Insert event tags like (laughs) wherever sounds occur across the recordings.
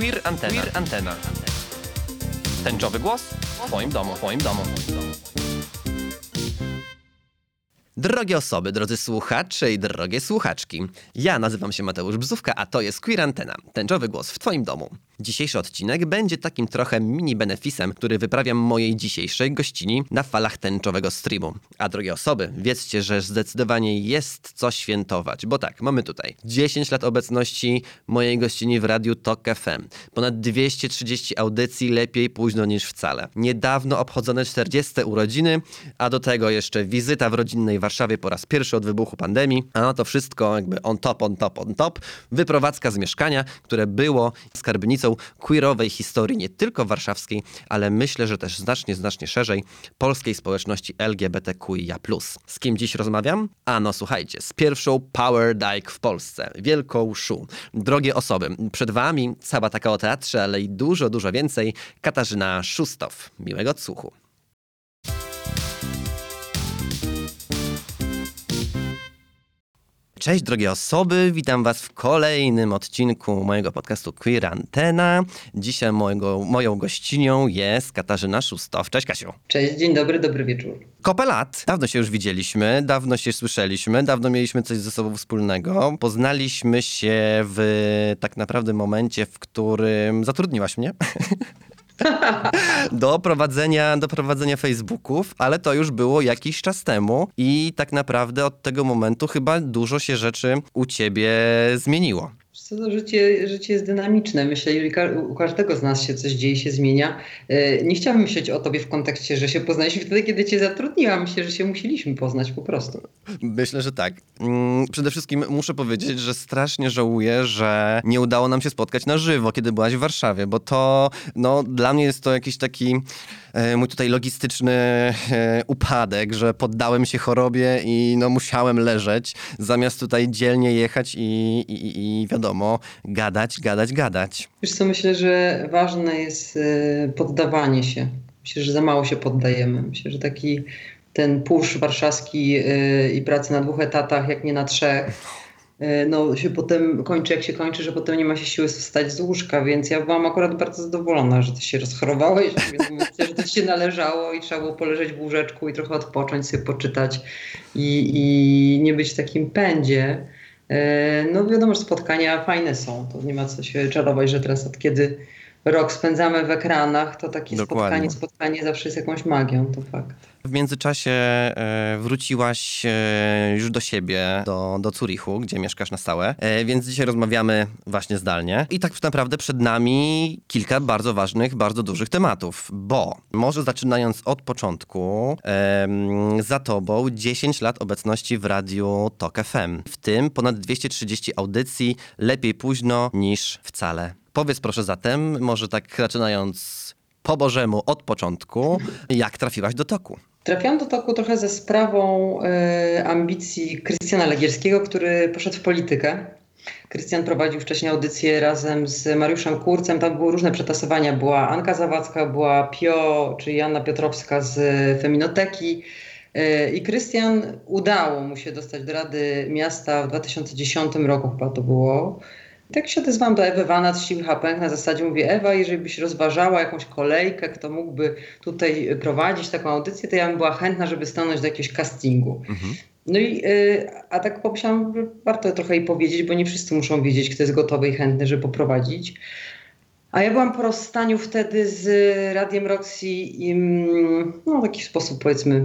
Queer Antena. Queer Antena. Tęczowy głos w Twoim domu, Twoim domu. Drogie osoby, drodzy słuchacze i drogie słuchaczki. Ja nazywam się Mateusz Bzówka, a to jest Queer Antena. Tęczowy głos w Twoim domu. Dzisiejszy odcinek będzie takim trochę mini benefisem, który wyprawiam mojej dzisiejszej gościni na falach tęczowego streamu. A drogie osoby, wiedzcie, że zdecydowanie jest co świętować, bo tak, mamy tutaj 10 lat obecności mojej gościni w Radiu Tok FM, ponad 230 audycji, lepiej późno niż wcale. Niedawno obchodzone 40 urodziny, a do tego jeszcze wizyta w rodzinnej Warszawie po raz pierwszy od wybuchu pandemii, a to wszystko jakby on top, on top, on top. Wyprowadzka z mieszkania, które było skarbnicą queerowej historii nie tylko warszawskiej, ale myślę, że też znacznie, znacznie szerzej polskiej społeczności LGBTQIA+. Z kim dziś rozmawiam? Ano słuchajcie, z pierwszą Power Dyke w Polsce, wielką szu. Drogie osoby, przed wami cała taka o teatrze, ale i dużo, dużo więcej, Katarzyna Szustow. Miłego odsłuchu. Cześć drogie osoby, witam was w kolejnym odcinku mojego podcastu Queer Antena. Dzisiaj mojego, moją gościnią jest Katarzyna Szustow. Cześć Kasiu. Cześć, dzień dobry, dobry wieczór. Kopę lat. Dawno się już widzieliśmy, dawno się słyszeliśmy, dawno mieliśmy coś ze sobą wspólnego. Poznaliśmy się w tak naprawdę momencie, w którym zatrudniłaś mnie. (laughs) do prowadzenia, do prowadzenia Facebooków, ale to już było jakiś czas temu i tak naprawdę od tego momentu chyba dużo się rzeczy u ciebie zmieniło. Co to życie, życie jest dynamiczne. Myślę, że u każdego z nas się coś dzieje, się zmienia. E, nie chciałabym myśleć o tobie w kontekście, że się poznaliśmy wtedy, kiedy cię zatrudniłam. Myślę, że się musieliśmy poznać po prostu. Myślę, że tak. Mm, przede wszystkim muszę powiedzieć, że strasznie żałuję, że nie udało nam się spotkać na żywo, kiedy byłaś w Warszawie, bo to no, dla mnie jest to jakiś taki mój tutaj logistyczny e, upadek, że poddałem się chorobie i no, musiałem leżeć, zamiast tutaj dzielnie jechać i, i, i wiadomo, gadać, gadać, gadać. Wiesz co, myślę, że ważne jest e, poddawanie się. Myślę, że za mało się poddajemy. Myślę, że taki ten pusz warszawski e, i pracy na dwóch etatach, jak nie na trzech, e, no się potem kończy jak się kończy, że potem nie ma się siły wstać z łóżka, więc ja byłam akurat bardzo zadowolona, że ty się rozchorowałeś, że (laughs) się należało i trzeba było poleżeć w łóżeczku i trochę odpocząć, sobie poczytać i, i nie być w takim pędzie. E, no wiadomo, że spotkania fajne są, to nie ma co się czarować, że teraz od kiedy rok spędzamy w ekranach, to takie Dokładnie. spotkanie, spotkanie zawsze jest jakąś magią, to fakt. W międzyczasie e, wróciłaś e, już do siebie, do, do Zurichu, gdzie mieszkasz na stałe, e, więc dzisiaj rozmawiamy właśnie zdalnie. I tak naprawdę przed nami kilka bardzo ważnych, bardzo dużych tematów, bo może zaczynając od początku, za tobą 10 lat obecności w radiu TOK FM, w tym ponad 230 audycji, lepiej późno niż wcale. Powiedz proszę zatem, może tak zaczynając po Bożemu od początku, jak trafiłaś do toku? Trafiłam do toku trochę ze sprawą y, ambicji Krystiana Legierskiego, który poszedł w politykę. Krystian prowadził wcześniej audycję razem z Mariuszem Kurcem. Tam były różne przetasowania. Była Anka Zawadzka, była Pio, czyli Anna Piotrowska z Feminoteki. E, I Krystian udało mu się dostać do Rady Miasta w 2010 roku, chyba to było. Tak się odezwałam do Ewy Wanat z Siły Pęk na zasadzie mówię, Ewa, jeżeli byś rozważała jakąś kolejkę, kto mógłby tutaj prowadzić taką audycję, to ja bym była chętna, żeby stanąć do jakiegoś castingu. Mhm. No i, y, a tak pomyślałam, warto trochę jej powiedzieć, bo nie wszyscy muszą wiedzieć, kto jest gotowy i chętny, żeby poprowadzić. A ja byłam po rozstaniu wtedy z Radiem Roxy i mm, no, w taki sposób powiedzmy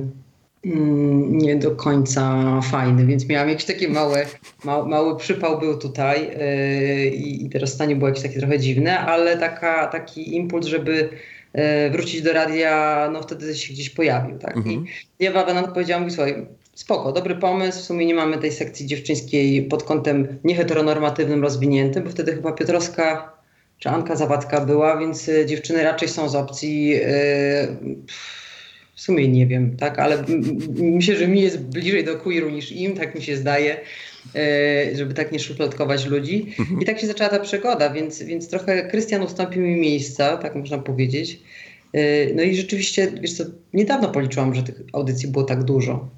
nie do końca fajny, więc miałam jakieś takie małe, ma, mały przypał był tutaj yy, i teraz stanie było jakieś takie trochę dziwne, ale taka, taki impuls, żeby yy, wrócić do radia, no wtedy się gdzieś pojawił, tak? Mhm. I ja Wawenant powiedziałam, mówi, słuchaj, spoko, dobry pomysł, w sumie nie mamy tej sekcji dziewczyńskiej pod kątem nieheteronormatywnym rozwiniętym, bo wtedy chyba Piotrowska czy Anka Zawadzka była, więc y, dziewczyny raczej są z opcji yy, w sumie nie wiem, tak, ale myślę, że mi jest bliżej do queeru niż im, tak mi się zdaje, e, żeby tak nie szufladkować ludzi. Mhm. I tak się zaczęła ta przygoda, więc, więc trochę Krystian ustąpił mi miejsca, tak można powiedzieć. E, no i rzeczywiście, wiesz co, niedawno policzyłam, że tych audycji było tak dużo.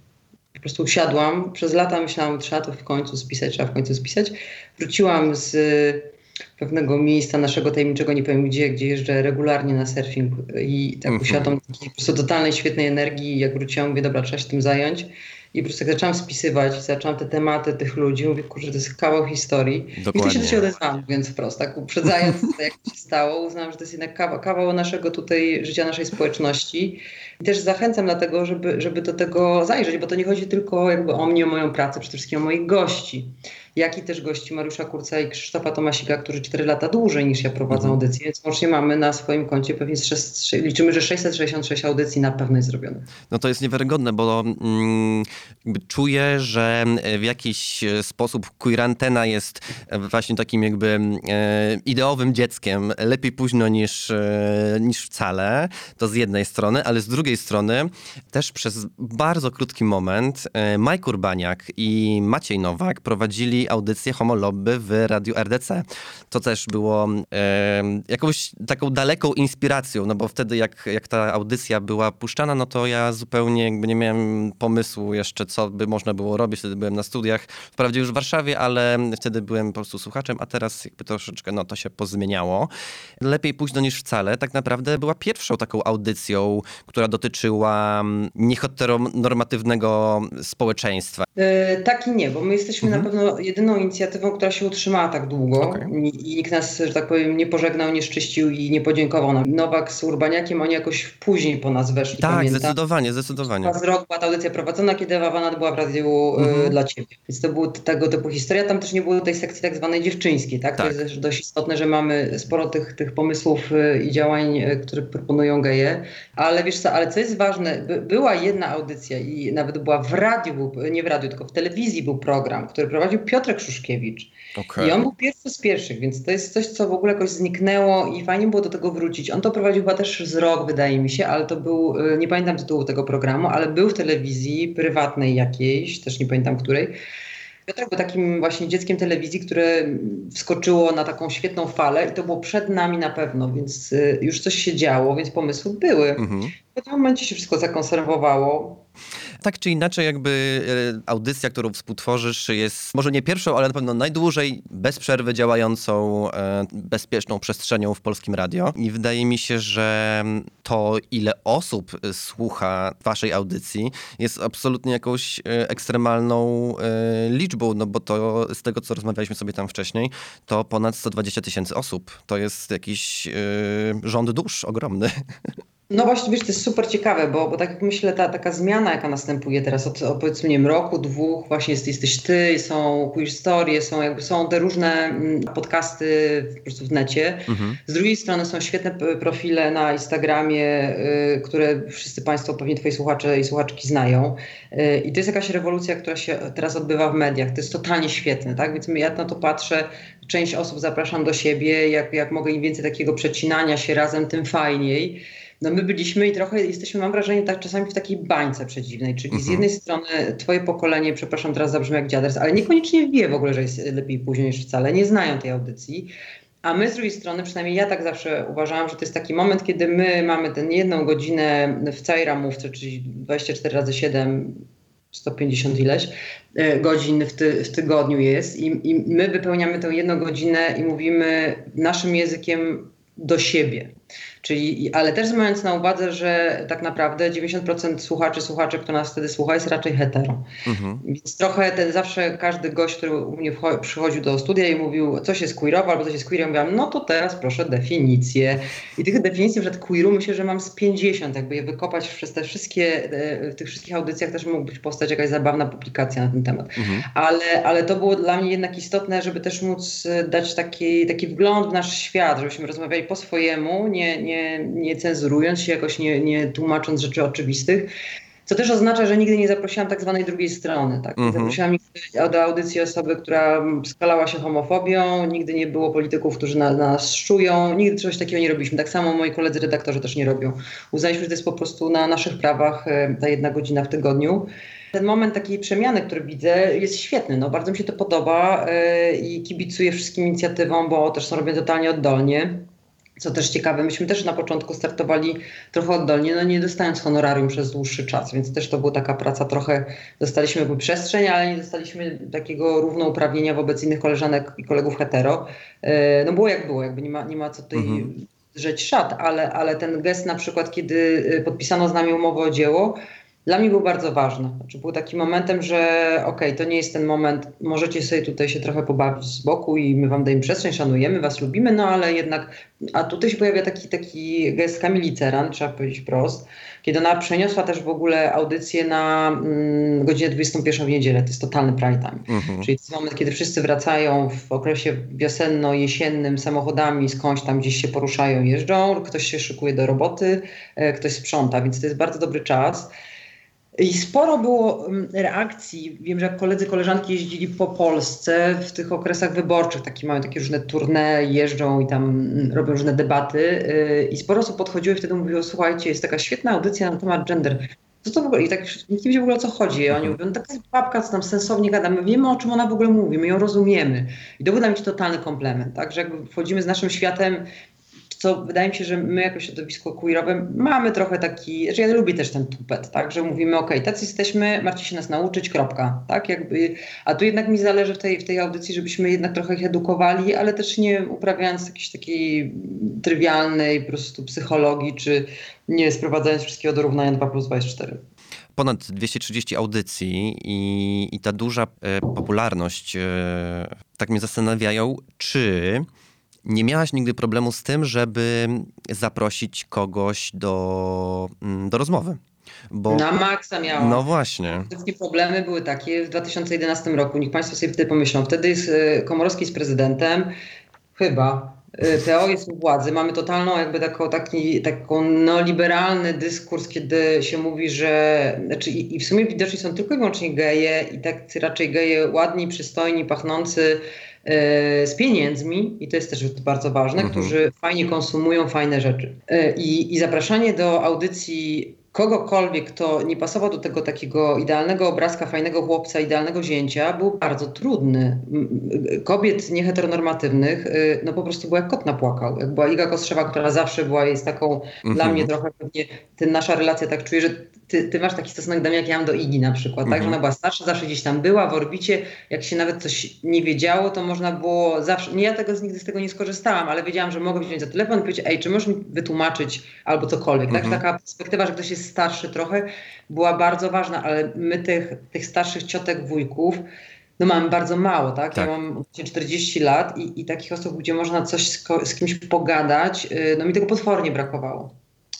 Po prostu usiadłam, przez lata myślałam, trzeba to w końcu spisać, trzeba w końcu spisać. Wróciłam z pewnego miejsca naszego tajemniczego, nie powiem gdzie, gdzie jeżdżę regularnie na surfing i tak usiadłam takiej po prostu totalnej, świetnej energii. Jak wróciłam, mówię, dobra, trzeba się tym zająć. I po prostu jak zaczęłam spisywać, zaczęłam te tematy tych ludzi, mówię, kurczę, to jest kawał historii. Dokładnie. I wtedy się do siebie odezwałam, mówiąc wprost, tak uprzedzając, jak to się stało, uznałam, że to jest jednak kawał, kawał naszego tutaj życia, naszej społeczności. I też zachęcam dlatego, żeby, żeby do tego zajrzeć, bo to nie chodzi tylko jakby o mnie, o moją pracę, przede wszystkim o moich gości jak i też gości Mariusza Kurca i Krzysztofa Tomasika, którzy 4 lata dłużej niż ja prowadzą mhm. audycję, więc łącznie mamy na swoim koncie pewnie 6, liczymy, że 666 audycji na pewno jest zrobione. No to jest niewiarygodne, bo mm, czuję, że w jakiś sposób Queerantena jest właśnie takim jakby e, ideowym dzieckiem. Lepiej późno niż, e, niż wcale. To z jednej strony, ale z drugiej strony też przez bardzo krótki moment Mike Urbaniak i Maciej Nowak prowadzili audycję Homo Lobby w Radiu RDC. To też było e, jakąś taką daleką inspiracją, no bo wtedy jak, jak ta audycja była puszczana, no to ja zupełnie jakby nie miałem pomysłu jeszcze, co by można było robić. Wtedy byłem na studiach, wprawdzie już w Warszawie, ale wtedy byłem po prostu słuchaczem, a teraz jakby troszeczkę no to się pozmieniało. Lepiej późno niż wcale. Tak naprawdę była pierwszą taką audycją, która dotyczyła mm, nieheteronormatywnego społeczeństwa. Yy, tak i nie, bo my jesteśmy mhm. na pewno jedyną inicjatywą, która się utrzymała tak długo okay. i, nikt nas, że tak powiem, nie pożegnał, nie szczyścił i nie podziękował nam. Nowak z Urbaniakiem, oni jakoś później po nas weszli. Tak, pamiętam. zdecydowanie, zdecydowanie. Z rok była ta audycja prowadzona, kiedy Ewa Wanat była w radiu y, mhm. dla Ciebie. Więc to była tego typu historia. Tam też nie było tej sekcji tak zwanej dziewczyńskiej, tak? tak. To jest dość istotne, że mamy sporo tych, tych pomysłów y, i działań, które proponują geje. Ale wiesz co, ale co jest ważne, by, była jedna audycja i nawet była w radiu, nie w radiu, tylko w telewizji był program, który prowadził Piotr Piotrek Szuszkiewicz. Okay. I on był pierwszy z pierwszych, więc to jest coś, co w ogóle jakoś zniknęło i fajnie było do tego wrócić. On to prowadził chyba też z rok, wydaje mi się, ale to był, y, nie pamiętam tytułu tego programu, ale był w telewizji prywatnej jakiejś, też nie pamiętam której. Piotrek był takim właśnie dzieckiem telewizji, które wskoczyło na taką świetną falę i to było przed nami na pewno, więc y, już coś się działo, więc pomysły były. Mhm. W pewnym momencie się wszystko zakonserwowało tak czy inaczej, jakby e, audycja, którą współtworzysz, jest może nie pierwszą, ale na pewno najdłużej bez przerwy działającą, e, bezpieczną przestrzenią w polskim radio. I wydaje mi się, że to, ile osób słucha waszej audycji, jest absolutnie jakąś e, ekstremalną liczbą, no bo to z tego, co rozmawialiśmy sobie tam wcześniej, to ponad 120 tysięcy osób. To jest jakiś rząd dusz ogromny. (laughs) No właśnie, wiesz, to jest super ciekawe, bo, bo tak jak myślę, ta taka zmiana, jaka następuje teraz od, od powiedzmy, nie wiem, roku, dwóch, właśnie jest, jesteś ty, są story, są jakby, są te różne mm, podcasty po prostu w necie. Mhm. Z drugiej strony są świetne profile na Instagramie, y, które wszyscy państwo, pewnie twoi słuchacze i słuchaczki znają. Y, I to jest jakaś rewolucja, która się teraz odbywa w mediach. To jest totalnie świetne, tak? Więc ja na to patrzę, część osób zapraszam do siebie, jak, jak mogę im więcej takiego przecinania się razem, tym fajniej no my byliśmy i trochę jesteśmy, mam wrażenie, tak czasami w takiej bańce przedziwnej, czyli mhm. z jednej strony twoje pokolenie, przepraszam, teraz zabrzmi jak dziaders, ale niekoniecznie wie w ogóle, że jest lepiej później niż wcale, nie znają tej audycji. A my z drugiej strony, przynajmniej ja tak zawsze uważałam, że to jest taki moment, kiedy my mamy tę jedną godzinę w całej ramówce, czyli 24 razy 7, 150 ileś e, godzin w, ty, w tygodniu jest i, i my wypełniamy tę jedną godzinę i mówimy naszym językiem do siebie. Czyli, ale też mając na uwadze, że tak naprawdę 90% słuchaczy, słuchaczy, kto nas wtedy słucha, jest raczej hetero. Mhm. Więc trochę ten zawsze każdy gość, który u mnie przychodził do studia i mówił, coś jest queerowe albo coś jest queer, ja mówiłam, no to teraz proszę definicję. I tych definicji, że queeru myślę, że mam z 50, jakby je wykopać przez te wszystkie, e, w tych wszystkich audycjach też mógłby powstać jakaś zabawna publikacja na ten temat. Mhm. Ale, ale to było dla mnie jednak istotne, żeby też móc dać taki, taki wgląd w nasz świat, żebyśmy rozmawiali po swojemu, nie, nie nie, cenzurując się, jakoś nie, nie tłumacząc rzeczy oczywistych. Co też oznacza, że nigdy nie zaprosiłam tak zwanej drugiej strony. Tak? Nie mhm. zaprosiłam nigdy do audycji osoby, która skalała się homofobią, nigdy nie było polityków, którzy na, na nas szczują, nigdy czegoś takiego nie robiliśmy. Tak samo moi koledzy redaktorzy też nie robią. Uznaliśmy, że to jest po prostu na naszych prawach e, ta jedna godzina w tygodniu. Ten moment takiej przemiany, który widzę, jest świetny. No, bardzo mi się to podoba yy, i kibicuję wszystkim inicjatywom, bo też są robione totalnie oddolnie. Co też ciekawe, myśmy też na początku startowali trochę oddolnie, no nie dostając honorarium przez dłuższy czas, więc też to była taka praca trochę, dostaliśmy przestrzeń, ale nie dostaliśmy takiego równouprawnienia wobec innych koleżanek i kolegów hetero. E, no było jak było, jakby nie ma, nie ma co tutaj mhm. rzeć szat, ale, ale ten gest na przykład, kiedy e, podpisano z nami umowę o dzieło, dla mnie był bardzo ważny. Znaczy był takim momentem, że okej, okay, to nie jest ten moment, możecie sobie tutaj się trochę pobawić z boku i my wam dajemy przestrzeń, szanujemy was, lubimy, no ale jednak, a tutaj się pojawia taki, taki gest Kamili Ceran, trzeba powiedzieć prost, kiedy ona przeniosła też w ogóle audycję na mm, godzinę 21 w niedzielę, to jest totalny prime time. Mhm. Czyli to jest moment, kiedy wszyscy wracają w okresie wiosenno-jesiennym samochodami, skądś tam gdzieś się poruszają, jeżdżą, ktoś się szykuje do roboty, e, ktoś sprząta, więc to jest bardzo dobry czas. I sporo było mm, reakcji. Wiem, że jak koledzy, koleżanki jeździli po Polsce w tych okresach wyborczych, takie mają takie różne tournée, jeżdżą i tam mm, robią różne debaty. Y, I sporo osób podchodziło i wtedy mówiło, słuchajcie, jest taka świetna audycja na temat gender. Co to w ogóle? I tak nikt nie wie w ogóle o co chodzi. I oni mówią, taka babka, co tam sensownie gada, my wiemy o czym ona w ogóle mówi, my ją rozumiemy. I to był dla mnie totalny komplement, tak? Że jakby wchodzimy z naszym światem co wydaje mi się, że my jako środowisko queerowe mamy trochę taki, znaczy ja lubię też ten tupet, tak, że mówimy, ok, tacy jesteśmy, macie się nas nauczyć, kropka, tak, jakby, a tu jednak mi zależy w tej, w tej audycji, żebyśmy jednak trochę ich edukowali, ale też nie uprawiając jakiejś takiej trywialnej po prostu psychologii, czy nie sprowadzając wszystkiego do równania 2 plus 2 jest 4 ponad 230 audycji i, i ta duża e, popularność e, tak mnie zastanawiają, czy nie miałaś nigdy problemu z tym, żeby zaprosić kogoś do, mm, do rozmowy? Bo... Na maksa miałam. No właśnie. Wszystkie problemy były takie w 2011 roku. Niech Państwo sobie wtedy pomyślą. Wtedy jest, e, Komorowski z prezydentem. Chyba. PO jest u władzy. Mamy totalną jakby taką, taki taką neoliberalny dyskurs, kiedy się mówi, że znaczy i, i w sumie widoczni są tylko i wyłącznie geje i tak raczej geje ładni, przystojni, pachnący E, z pieniędzmi, i to jest też bardzo ważne, mhm. którzy fajnie konsumują fajne rzeczy. E, I, I zapraszanie do audycji kogokolwiek, kto nie pasował do tego takiego idealnego obrazka, fajnego chłopca, idealnego zięcia, był bardzo trudny. Kobiet nieheteronormatywnych, y, no po prostu była jak kot napłakał. Jak była Iga Kostrzewa, która zawsze była, jest taką, dla mhm. mnie trochę pewnie, ty, nasza relacja tak czuje, że ty, ty, masz taki stosunek do mnie, jak ja mam do Igi na przykład, tak? Że mhm. ona była starsza, zawsze gdzieś tam była w orbicie, jak się nawet coś nie wiedziało, to można było zawsze, nie ja tego nigdy z tego nie skorzystałam, ale wiedziałam, że mogę wziąć za telefon i powiedzieć, ej, czy możesz mi wytłumaczyć albo cokolwiek, tak? mhm. tak? Taka perspektywa, że ktoś jest starszy trochę, była bardzo ważna, ale my tych, tych starszych ciotek, wujków, no mamy bardzo mało, tak? tak. Ja mam 40 lat i, i takich osób, gdzie można coś z, z kimś pogadać, y, no mi tego potwornie brakowało.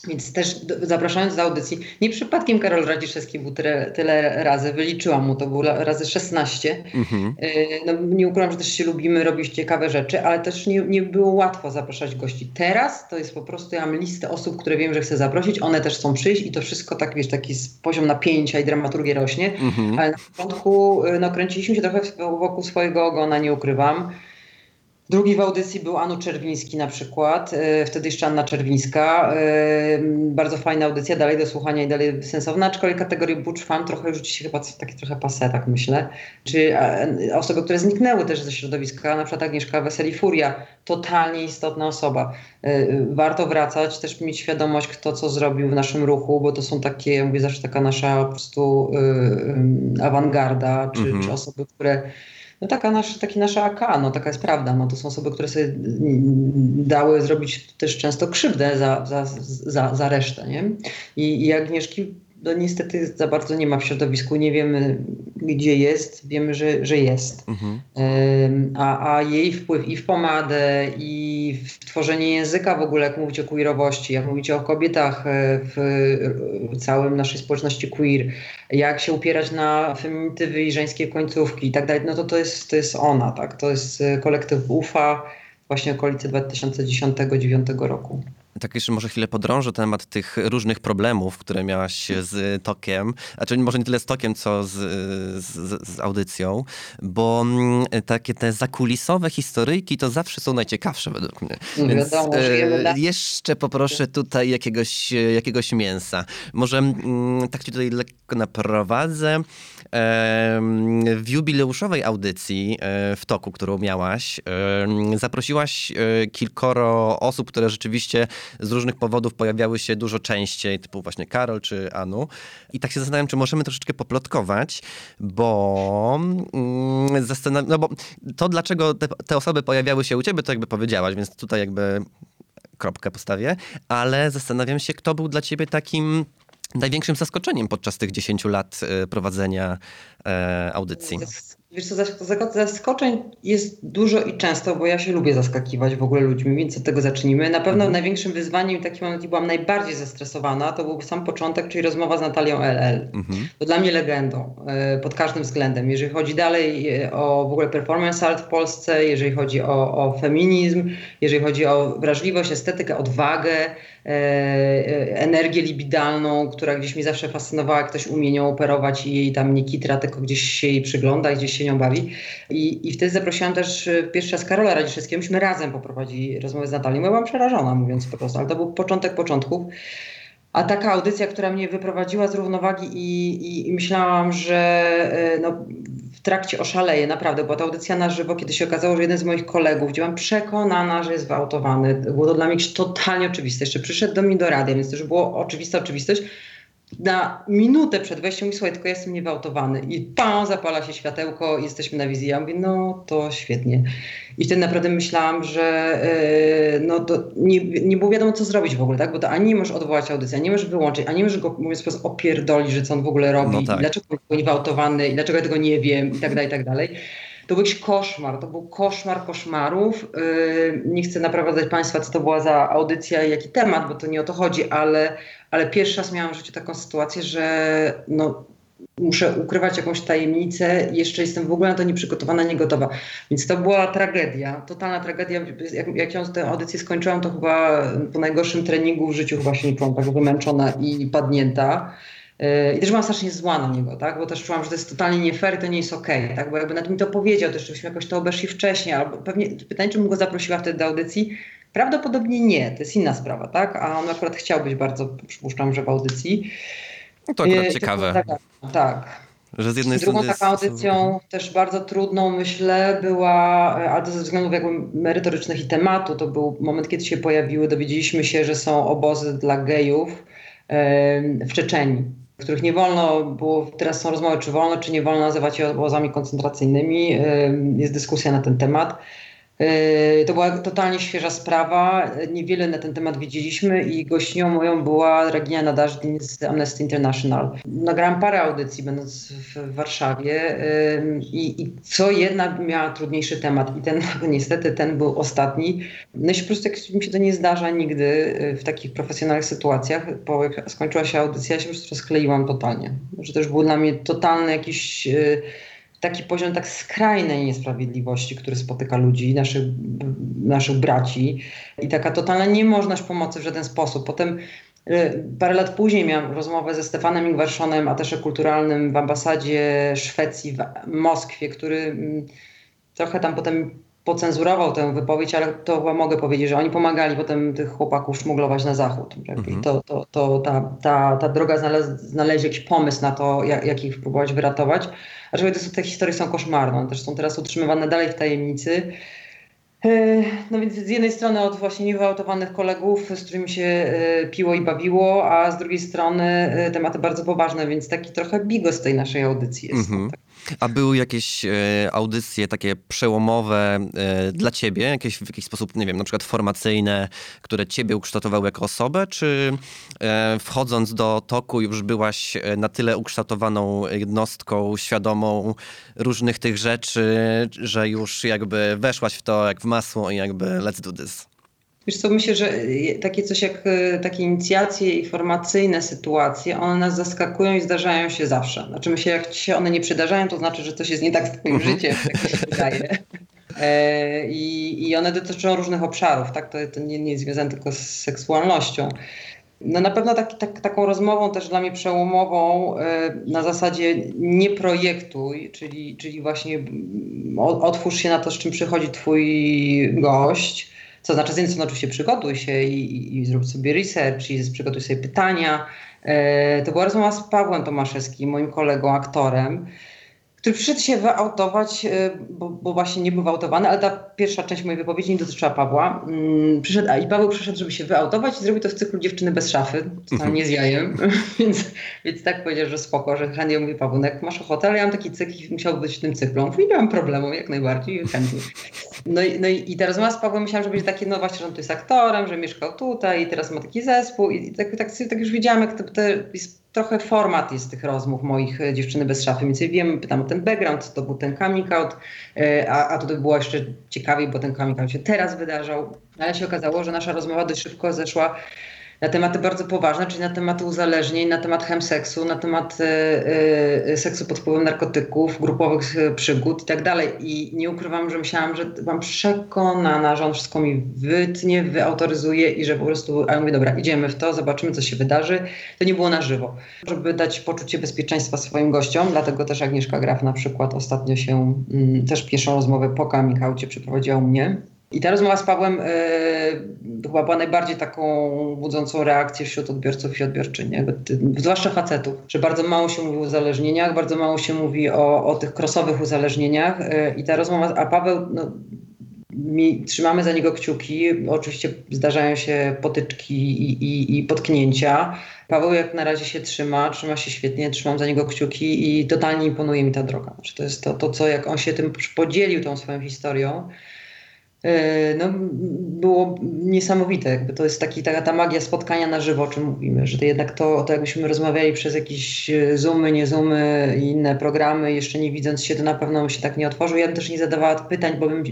Więc też zapraszając do audycji, nie przypadkiem Karol Radziszewski był tyle, tyle razy, wyliczyłam mu, to było razy 16. Mhm. Y, no, nie ukrywam, że też się lubimy robić ciekawe rzeczy, ale też nie, nie było łatwo zapraszać gości. Teraz to jest po prostu, ja mam listę osób, które wiem, że chcę zaprosić, one też chcą przyjść i to wszystko tak, wiesz, taki poziom napięcia i dramaturgii rośnie, mhm. ale na początku y, no, kręciliśmy się trochę wokół swojego ogona, nie ukrywam. Drugi w audycji był Anu Czerwiński na przykład, e, wtedy jeszcze Anna Czerwińska. E, bardzo fajna audycja, dalej do słuchania i dalej sensowna, aczkolwiek kategorię Butch Fan trochę już dzisiaj chyba takie trochę pase, tak myślę. Czy osoby, które zniknęły też ze środowiska, na przykład Agnieszka Weseli Furia, totalnie istotna osoba. Warto wracać, też mieć świadomość, kto co zrobił w naszym ruchu, bo to są takie, ja mówię zawsze taka nasza po prostu awangarda, czy, mhm. czy osoby, które no taka nasz, taki nasza AK, no taka jest prawda. No to są osoby, które sobie dały zrobić też często krzywdę za, za, za, za resztę, nie? I, i Agnieszki no niestety za bardzo nie ma w środowisku, nie wiemy gdzie jest, wiemy, że, że jest. Mhm. A, a jej wpływ i w pomadę, i w tworzenie języka w ogóle, jak mówicie o queerowości, jak mówicie o kobietach e, w całym naszej społeczności queer, jak się upierać na feminitywy i żeńskie końcówki i tak dalej, no to to jest, to jest ona, tak? To jest e, kolektyw UFA, właśnie okolicy 2010-2009 roku. Tak jeszcze może chwilę podrążę temat tych różnych problemów, które miałaś z Tokiem, znaczy może nie tyle z Tokiem, co z, z, z audycją, bo mm, takie te zakulisowe historyjki to zawsze są najciekawsze według mnie. Więc wiadomo, e, żyjemy na- jeszcze poproszę tutaj jakiegoś, e, jakiegoś mięsa. Może mm, tak ci tutaj lekko naprowadzę. W jubileuszowej audycji e, w toku, którą miałaś, zaprosiłaś e, kilkoro osób, które rzeczywiście z różnych powodów pojawiały się dużo częściej, typu właśnie Karol czy Anu. I tak się zastanawiam, czy możemy troszeczkę poplotkować, bo mm, zastanawiam, no bo to, dlaczego te, te osoby pojawiały się u ciebie, to jakby powiedziałaś, więc tutaj jakby kropkę postawię, ale zastanawiam się, kto był dla ciebie takim największym zaskoczeniem podczas tych 10 lat e, prowadzenia e, audycji. Wiesz co, zask- zask- zaskoczeń jest dużo i często, bo ja się lubię zaskakiwać w ogóle ludźmi, więc od tego zacznijmy. Na pewno największym wyzwaniem, takim moment, byłam najbardziej zestresowana, to był sam początek, czyli rozmowa z Natalią LL. Mhm. To dla mnie legendą e, pod każdym względem. Jeżeli chodzi dalej o w ogóle performance art w Polsce, jeżeli chodzi o, o feminizm, jeżeli chodzi o wrażliwość, estetykę, odwagę, energię libidalną, która gdzieś mi zawsze fascynowała, ktoś umie nią operować i jej tam nie kitra, tylko gdzieś się jej przygląda gdzieś się nią bawi. I, i wtedy zaprosiłam też e, pierwszy raz Karola Radziszewskiego. Myśmy razem poprowadzili rozmowę z Natalią. Ja byłam przerażona, mówiąc po prostu, ale to był początek początków. A taka audycja, która mnie wyprowadziła z równowagi i, i, i myślałam, że e, no, w trakcie oszaleję, naprawdę. Była to audycja na żywo, kiedy się okazało, że jeden z moich kolegów, gdzie byłam przekonana, że jest wyautowany. Było to dla mnie totalnie oczywiste. Jeszcze przyszedł do mnie do radia, więc już było oczywista oczywistość. Na minutę przed wejściem mi słuchaj, tylko ja jestem niewautowany. I pam, zapala się światełko i jesteśmy na wizji. Ja mówię, no to świetnie. I wtedy naprawdę myślałam, że e, no to nie, nie było wiadomo, co zrobić w ogóle, tak? Bo to ani nie możesz odwołać audycji, ani nie możesz wyłączyć, ani nie możesz go, mówiąc wprost, opierdolić, że co on w ogóle robi, No tak. i dlaczego był niewautowany, i dlaczego ja tego nie wiem, i tak dalej, i tak dalej. To był jakiś koszmar, to był koszmar koszmarów. Yy, nie chcę naprowadzać Państwa, co to była za audycja i jaki temat, bo to nie o to chodzi, ale, ale pierwszy raz miałam w życiu taką sytuację, że no, muszę ukrywać jakąś tajemnicę jeszcze jestem w ogóle na to nieprzygotowana, niegotowa. Więc to była tragedia, totalna tragedia. Jak, jak ją tę audycję skończyłam, to chyba po najgorszym treningu w życiu chyba się czułam tak wymęczona i padnięta. Yy, I też byłam strasznie zła na niego, tak? Bo też czułam, że to jest totalnie nie fair i to nie jest okej, tak? Bo jakby nawet mi to powiedział, też żebyśmy jakoś to obeszli wcześniej, albo pewnie pytanie, czy bym go zaprosiła wtedy do audycji. Prawdopodobnie nie, to jest inna sprawa, tak? A on akurat chciał być bardzo, przypuszczam, że w audycji. No to akurat Yy, ciekawe, taka- tak. że z jednej Drugą taką jest- audycją też bardzo trudną, myślę, była, e, ale to ze względów jakby merytorycznych i tematu, to był moment, kiedy się pojawiły, dowiedzieliśmy się, że są obozy dla gejów w Czeczeni, których nie wolno było, teraz są rozmowy, czy wolno, czy nie wolno nazywać je obozami koncentracyjnymi. Jest dyskusja na ten temat. Yy, To była totalnie świeża sprawa. Niewiele na ten temat wiedzieliśmy i gościnią moją była Regina Nadażdin z Amnesty International. Nagrałam parę audycji będąc w Warszawie yy, i, i co jedna miała trudniejszy temat i ten (laughs) niestety ten był ostatni. No i po prostu jak mi się to nie zdarza nigdy yy, w takich profesjonalnych sytuacjach, bo jak skończyła się audycja, ja się po prostu rozkleiłam totalnie. Że już był dla mnie totalny jakiś taki poziom tak skrajnej niesprawiedliwości, który spotyka ludzi, naszych, naszych braci i taka totalna niemożność pomocy w żaden sposób. Potem y, parę lat później miałam rozmowę ze Stefanem Ingwarszonem, atasze kulturalnym w ambasadzie Szwecji w Moskwie, który mm, trochę tam potem pocenzurował tę wypowiedź, ale to chyba mogę powiedzieć, że oni pomagali potem tych chłopaków szmuglować na zachód. Mhm. To, to, to ta, ta, ta droga znalaz, znaleźć jakiś pomysł na to, jak, jak ich próbować wyratować. Aczkolwiek są, te historie są koszmarne, one też są teraz utrzymywane dalej w tajemnicy. E, No więc z jednej strony od właśnie niewyautowanych kolegów, z którymi się e, piło i bawiło, a z drugiej strony e, tematy bardzo poważne, więc taki trochę bigos tej naszej audycji jest. Mhm. A były jakieś e, audycje takie przełomowe e, dla ciebie, jakieś w jakiś sposób, nie wiem, na przykład formacyjne, które ciebie ukształtowały jako osobę, czy e, wchodząc do toku już byłaś na tyle ukształtowaną jednostką, świadomą różnych tych rzeczy, że już jakby weszłaś w to jak w masło i jakby let's do this? Wiesz co, myślę, że y, takie coś jak y, takie inicjacje i formacyjne sytuacje, one nas zaskakują i zdarzają się zawsze. Znaczy myślę, jak ci się one nie przydarzają, to znaczy, że coś jest nie tak z twoim Mhm. życiem, jak się wydaje. (laughs) E, I, I one dotyczą różnych obszarów, tak? To, to nie, nie jest związane tylko z seksualnością. No na pewno tak, tak, taką rozmową też dla mnie przełomową e, na zasadzie nie projektuj, czyli, czyli właśnie otwórz się na to, z czym przychodzi twój gość. Co znaczy, z jednej strony oczywiście przygotuj się i, i, i zrób sobie research i przygotuj sobie pytania. E, to była rozmowa z Pawłem Tomaszewskim, moim kolegą, aktorem który przyszedł się wyautować, y, bo, bo, właśnie nie był wyautowany, ale ta pierwsza część mojej wypowiedzi nie dotyczyła Pawła. Mm, przyszedł, a i Paweł przyszedł, żeby się wyautować i zrobił to w cyklu Dziewczyny bez szafy, mhm. nie z jajem, (laughs) więc, więc tak powiedział, że spoko, że chętnie mówi Paweł, jak masz ochotę, ale ja mam taki cykl i musiałby być w tym cyklu. Mówi, nie mam problemu, jak najbardziej, chętnie. No i, no i, i ta rozmowa z Pawłem myślałam, że będzie takie, no właśnie, że on tu jest aktorem, że mieszkał tutaj i teraz ma taki zespół i tak, tak, tak już widziałam, jak to, to jest trochę format jest tych rozmów moich e, dziewczyny bez szafy. Więc ja wiem, pytam o ten background, to był ten coming out, e, a, a tutaj było jeszcze ciekawiej, bo ten coming out się teraz wydarzał. Ale się okazało, że nasza rozmowa dość szybko zeszła na tematy bardzo poważne, czyli na tematy uzależnień, na temat chemseksu, na temat y, y, seksu pod wpływem narkotyków, grupowych przygód i tak dalej. I nie ukrywam, że myślałam, że mam przekonana, że on wszystko mi wytnie, wyautoryzuje i że po prostu, a ja mówię, dobra, idziemy w to, zobaczymy, co się wydarzy. To nie było na żywo. Żeby dać poczucie bezpieczeństwa swoim gościom, dlatego też Agnieszka Graf na przykład ostatnio się, y, też pierwszą rozmowę po Kamikaucie przeprowadziła u mnie i ta rozmowa z Pawłem y, chyba była najbardziej taką budzącą reakcję wśród odbiorców i odbiorczyń, zwłaszcza facetów, że bardzo mało się mówi o uzależnieniach, bardzo mało się mówi o, o tych krosowych uzależnieniach y, i ta rozmowa, a Paweł, no, mi, trzymamy za niego kciuki, oczywiście zdarzają się potyczki i, i, i potknięcia. Paweł jak na razie się trzyma, trzyma się świetnie, trzymam za niego kciuki i totalnie imponuje mi ta droga. Znaczy to jest to, to co jak on się tym podzielił tą swoją historią, no, było niesamowite. Jakby to jest taki, taka ta magia spotkania na żywo, o czym mówimy, że to jednak to, to jakbyśmy rozmawiali przez jakieś e, Zoomy, nie Zoomy i inne programy, jeszcze nie widząc się, to na pewno bym się tak nie otworzył. Ja bym też nie zadawała pytań, bo bym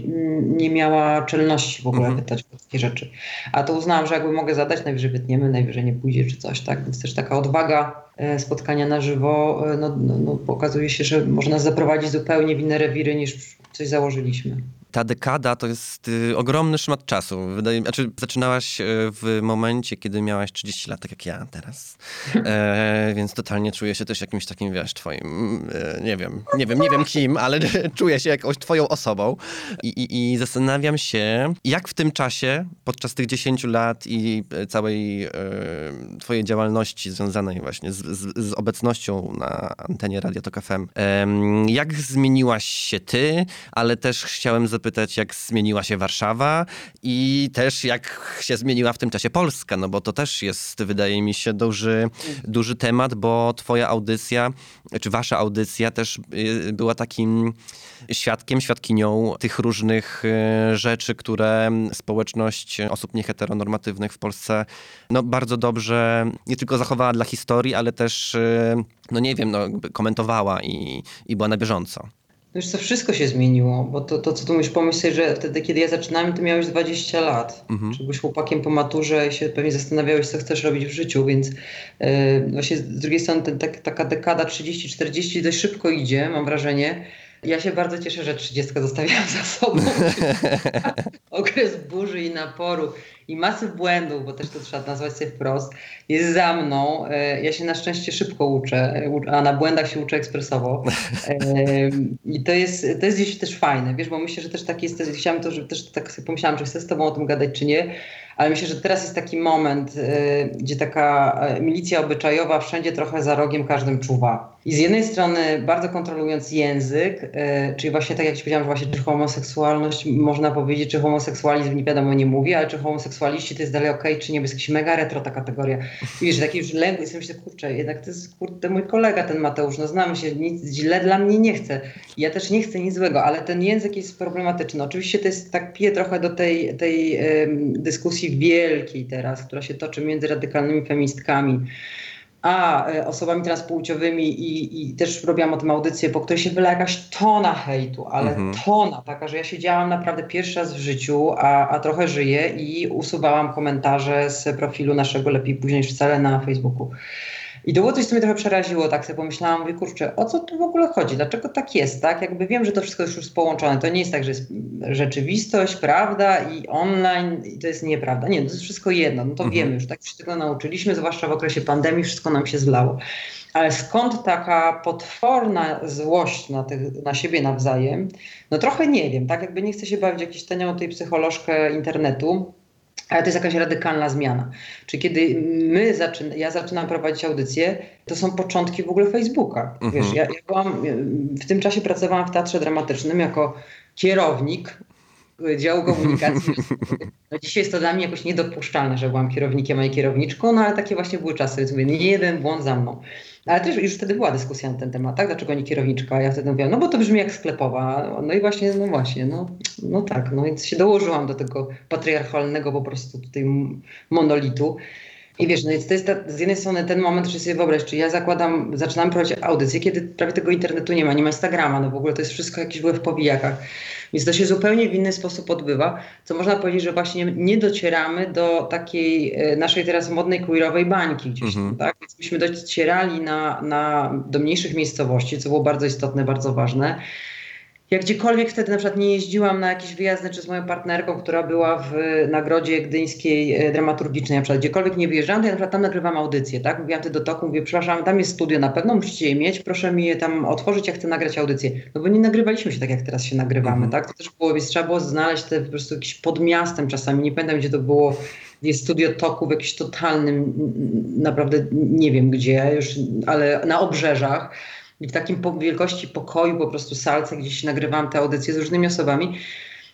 nie miała czelności w ogóle mhm. pytać o takie rzeczy. A to uznałam, że jakby mogę zadać, najwyżej wytniemy, najwyżej nie pójdzie czy coś, tak? Więc też taka odwaga e, spotkania na żywo, no, no, no, pokazuje się, że można zaprowadzić zupełnie w inne rewiry niż coś założyliśmy ta dekada to jest y, ogromny szmat czasu. Wydaje, znaczy, zaczynałaś y, w momencie, kiedy miałaś 30 lat, tak jak ja teraz. E, więc totalnie czuję się też jakimś takim, wiesz, twoim, e, nie wiem, nie wiem, nie wiem kim, ale (laughs) czuję się jakąś twoją osobą. I, i, I, zastanawiam się, jak w tym czasie, podczas tych 10 lat i całej e, twojej działalności związanej właśnie z, z, z, obecnością na antenie Radio Tok FM, jak zmieniłaś się ty, ale też chciałem zapytać, zapytać, jak zmieniła się Warszawa i też jak się zmieniła w tym czasie Polska, no bo to też jest, wydaje mi się, duży, duży temat, bo twoja audycja, czy wasza audycja też y, była takim świadkiem, świadkinią tych różnych y, rzeczy, które społeczność osób nieheteronormatywnych w Polsce no, bardzo dobrze nie tylko zachowała dla historii, ale też, y, no nie wiem, no, komentowała i, i była na bieżąco. Wiesz co, wszystko się zmieniło, bo to, to co tu musisz pomyśleć, że wtedy, kiedy ja zaczynałem, to miałeś 20 lat. Mhm. Czy byłeś chłopakiem po maturze i się pewnie zastanawiałeś, co chcesz robić w życiu, więc yy, właśnie z drugiej strony ten, tak, taka dekada 30-40 dość szybko idzie, mam wrażenie. Ja się bardzo cieszę, że 30 zostawiałam za sobą. (laughs) Okres burzy i naporu i masy błędów, bo też to trzeba nazwać sobie wprost, jest za mną. E, ja się na szczęście szybko uczę, a na błędach się uczę ekspresowo. E, I to jest, to jest gdzieś też fajne, wiesz, bo myślę, że też tak jest, chciałam to, że też tak sobie pomyślałam, czy chcę z tobą o tym gadać, czy nie, ale myślę, że teraz jest taki moment, y, gdzie taka y, milicja obyczajowa wszędzie trochę za rogiem każdym czuwa. I z jednej strony bardzo kontrolując język, y, czyli właśnie tak jak ci powiedziałam, że właśnie czy homoseksualność można powiedzieć, czy homoseksualizm nie wiadomo nie mówi, ale czy homoseksualiści to jest dalej okej, okay, czy nie, bo jest jakiś mega retro ta kategoria. I wiesz, taki już lęk, jestem myślę, kurczę, jednak to jest kurde mój kolega ten Mateusz, no znamy się, nic źle dla mnie nie chce. Ja też nie chcę nic złego, ale ten język jest problematyczny. Oczywiście to jest tak pije trochę do tej, tej dyskusji wielkiej teraz, która się toczy między radykalnymi feministkami a e, osobami transpłciowymi i, i też robiłam o tym audycję, po której się wyla jakaś tona hejtu, ale mhm. tona taka, że ja siedziałam naprawdę pierwszy raz w życiu, a, a trochę żyję i usuwałam komentarze z profilu naszego Lepiej Później niż Wcale na Facebooku. I to było coś, co mnie trochę przeraziło, tak sobie pomyślałam, mówię, kurczę, o co tu w ogóle chodzi? Dlaczego tak jest, tak? Jakby wiem, że to wszystko jest już połączone. To nie jest tak, że jest rzeczywistość, prawda i online i to jest nieprawda. Nie, to jest wszystko jedno, no to mhm. wiemy już, tak się tego nauczyliśmy, zwłaszcza w okresie pandemii, wszystko nam się zlało. Ale skąd taka potworna złość na, tych, na siebie nawzajem? No trochę nie wiem, tak? Jakby nie chcę się bawić jakąś tanią tej psycholożkę internetu, ale to jest jakaś radykalna zmiana. Czyli kiedy my zaczyna, ja zaczynam prowadzić audycję, to są początki w ogóle Facebooka. Mhm. Wiesz, ja, ja byłam, w tym czasie pracowałam w Teatrze Dramatycznym jako kierownik działu komunikacji. (laughs) No dzisiaj jest to dla mnie jakoś niedopuszczalne, że byłam kierownikiem, a nie kierowniczką, no ale takie właśnie były czasy, więc mówię, nie jeden błąd za mną. Ale też już wtedy była dyskusja na ten temat, tak? Dlaczego nie kierowniczka? Ja wtedy mówiłam, no bo to brzmi jak sklepowa. No i właśnie, no właśnie, no, no tak, no więc się dołożyłam do tego patriarchalnego po prostu tutaj monolitu. I wiesz, no to jest ta, z jednej strony ten moment, że sobie wyobraź, czy ja zakładam, zaczynam prowadzić audycję, kiedy prawie tego internetu nie ma, nie ma Instagrama, no w ogóle to jest wszystko jakieś były w powijakach. Więc to się zupełnie w inny sposób odbywa, co można powiedzieć, że właśnie nie docieramy do takiej e, naszej teraz modnej queerowej bańki gdzieś mhm. tak? Więc myśmy docierali na, na, do mniejszych miejscowości, co było bardzo istotne, bardzo ważne jak gdziekolwiek wtedy na przykład nie jeździłam na jakieś wyjazdy, czy z moją partnerką, która była w nagrodzie gdyńskiej e, dramaturgicznej, na przykład gdziekolwiek nie wyjeżdżałam, to ja na przykład tam nagrywam audycję, tak? Mówiłam ty do toku, mówię, przepraszam, tam jest studio, na pewno musicie je mieć, proszę mi je tam otworzyć, ja chcę nagrać audycję. No bo nie nagrywaliśmy się tak, jak teraz się nagrywamy, mhm. tak? To też było, więc trzeba było znaleźć te po prostu jakieś pod miastem czasami, nie pamiętam gdzie to było, jest studio toku w jakimś totalnym, naprawdę nie wiem gdzie, już, ale na obrzeżach i w takim po wielkości pokoju, po prostu salce, gdzieś nagrywałam te audycje z różnymi osobami.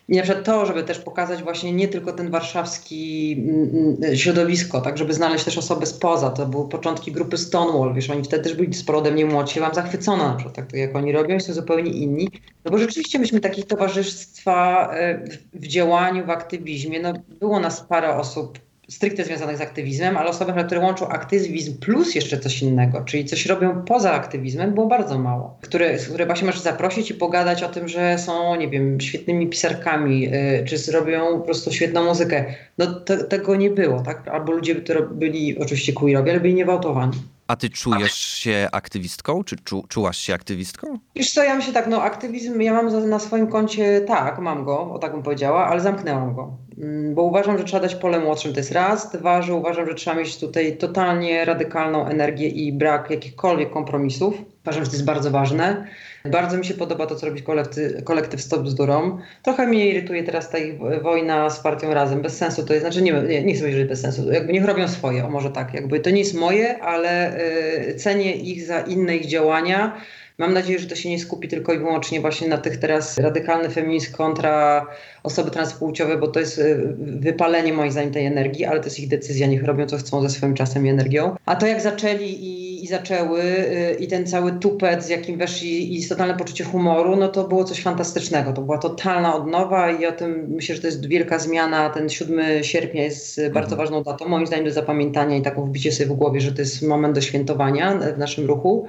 I na przykład to, żeby też pokazać właśnie nie tylko ten warszawski mm, mm, środowisko, tak, żeby znaleźć też osoby spoza. To były początki grupy Stonewall, wiesz, oni wtedy też byli sporo ode mnie młodsi. Byłam zachwycona na przykład, tak jak oni robią, są zupełnie inni. No bo rzeczywiście myśmy takich towarzystwa e, w działaniu, w aktywizmie, no było nas parę osób stricte związanych z aktywizmem, ale osoby, które łączą aktywizm plus jeszcze coś innego, czyli coś robią poza aktywizmem, było bardzo mało. Które, które właśnie możesz zaprosić i pogadać o tym, że są, nie wiem, świetnymi pisarkami, yy, czy zrobią po prostu świetną muzykę. No te, tego nie było, tak? Albo ludzie, którzy byli oczywiście queerowie, ale byli niewałtowani. A ty czujesz się aktywistką? Czy czu, czułaś się aktywistką? Wiesz co, ja myślę tak, no aktywizm ja mam na swoim koncie, tak, mam go, o tak bym powiedziała, ale zamknęłam go. Mm, bo uważam, że trzeba dać pole młodszym, to jest raz. Dwa, że uważam, że trzeba mieć tutaj totalnie radykalną energię i brak jakichkolwiek kompromisów. Uważam, że to jest bardzo ważne. Bardzo mi się podoba to, co robi kolektyw, kolektyw Stop Bzdurą. Trochę mnie irytuje teraz ta wojna z partią Razem. Bez sensu to jest, znaczy nie, nie, nie chcę powiedzieć, że bez sensu. Jakby niech robią swoje, o może tak. Jakby to nie jest moje, ale y, cenię ich za inne ich działania. Mam nadzieję, że to się nie skupi tylko i wyłącznie właśnie na tych teraz radykalny feminizm kontra osoby transpłciowe, bo to jest y, wypalenie moim zdaniem tej energii, ale to jest ich decyzja, niech robią co chcą ze swoim czasem i energią. A to jak zaczęli i, i zaczęły y, i ten cały tupet, z jakim weszli i totalne poczucie humoru, no to było coś fantastycznego. To była totalna odnowa i o tym myślę, że to jest wielka zmiana. Ten 7 sierpnia jest mhm. bardzo ważną datą, moim zdaniem do zapamiętania i taką wbicie sobie w głowie, że to jest moment do świętowania w naszym ruchu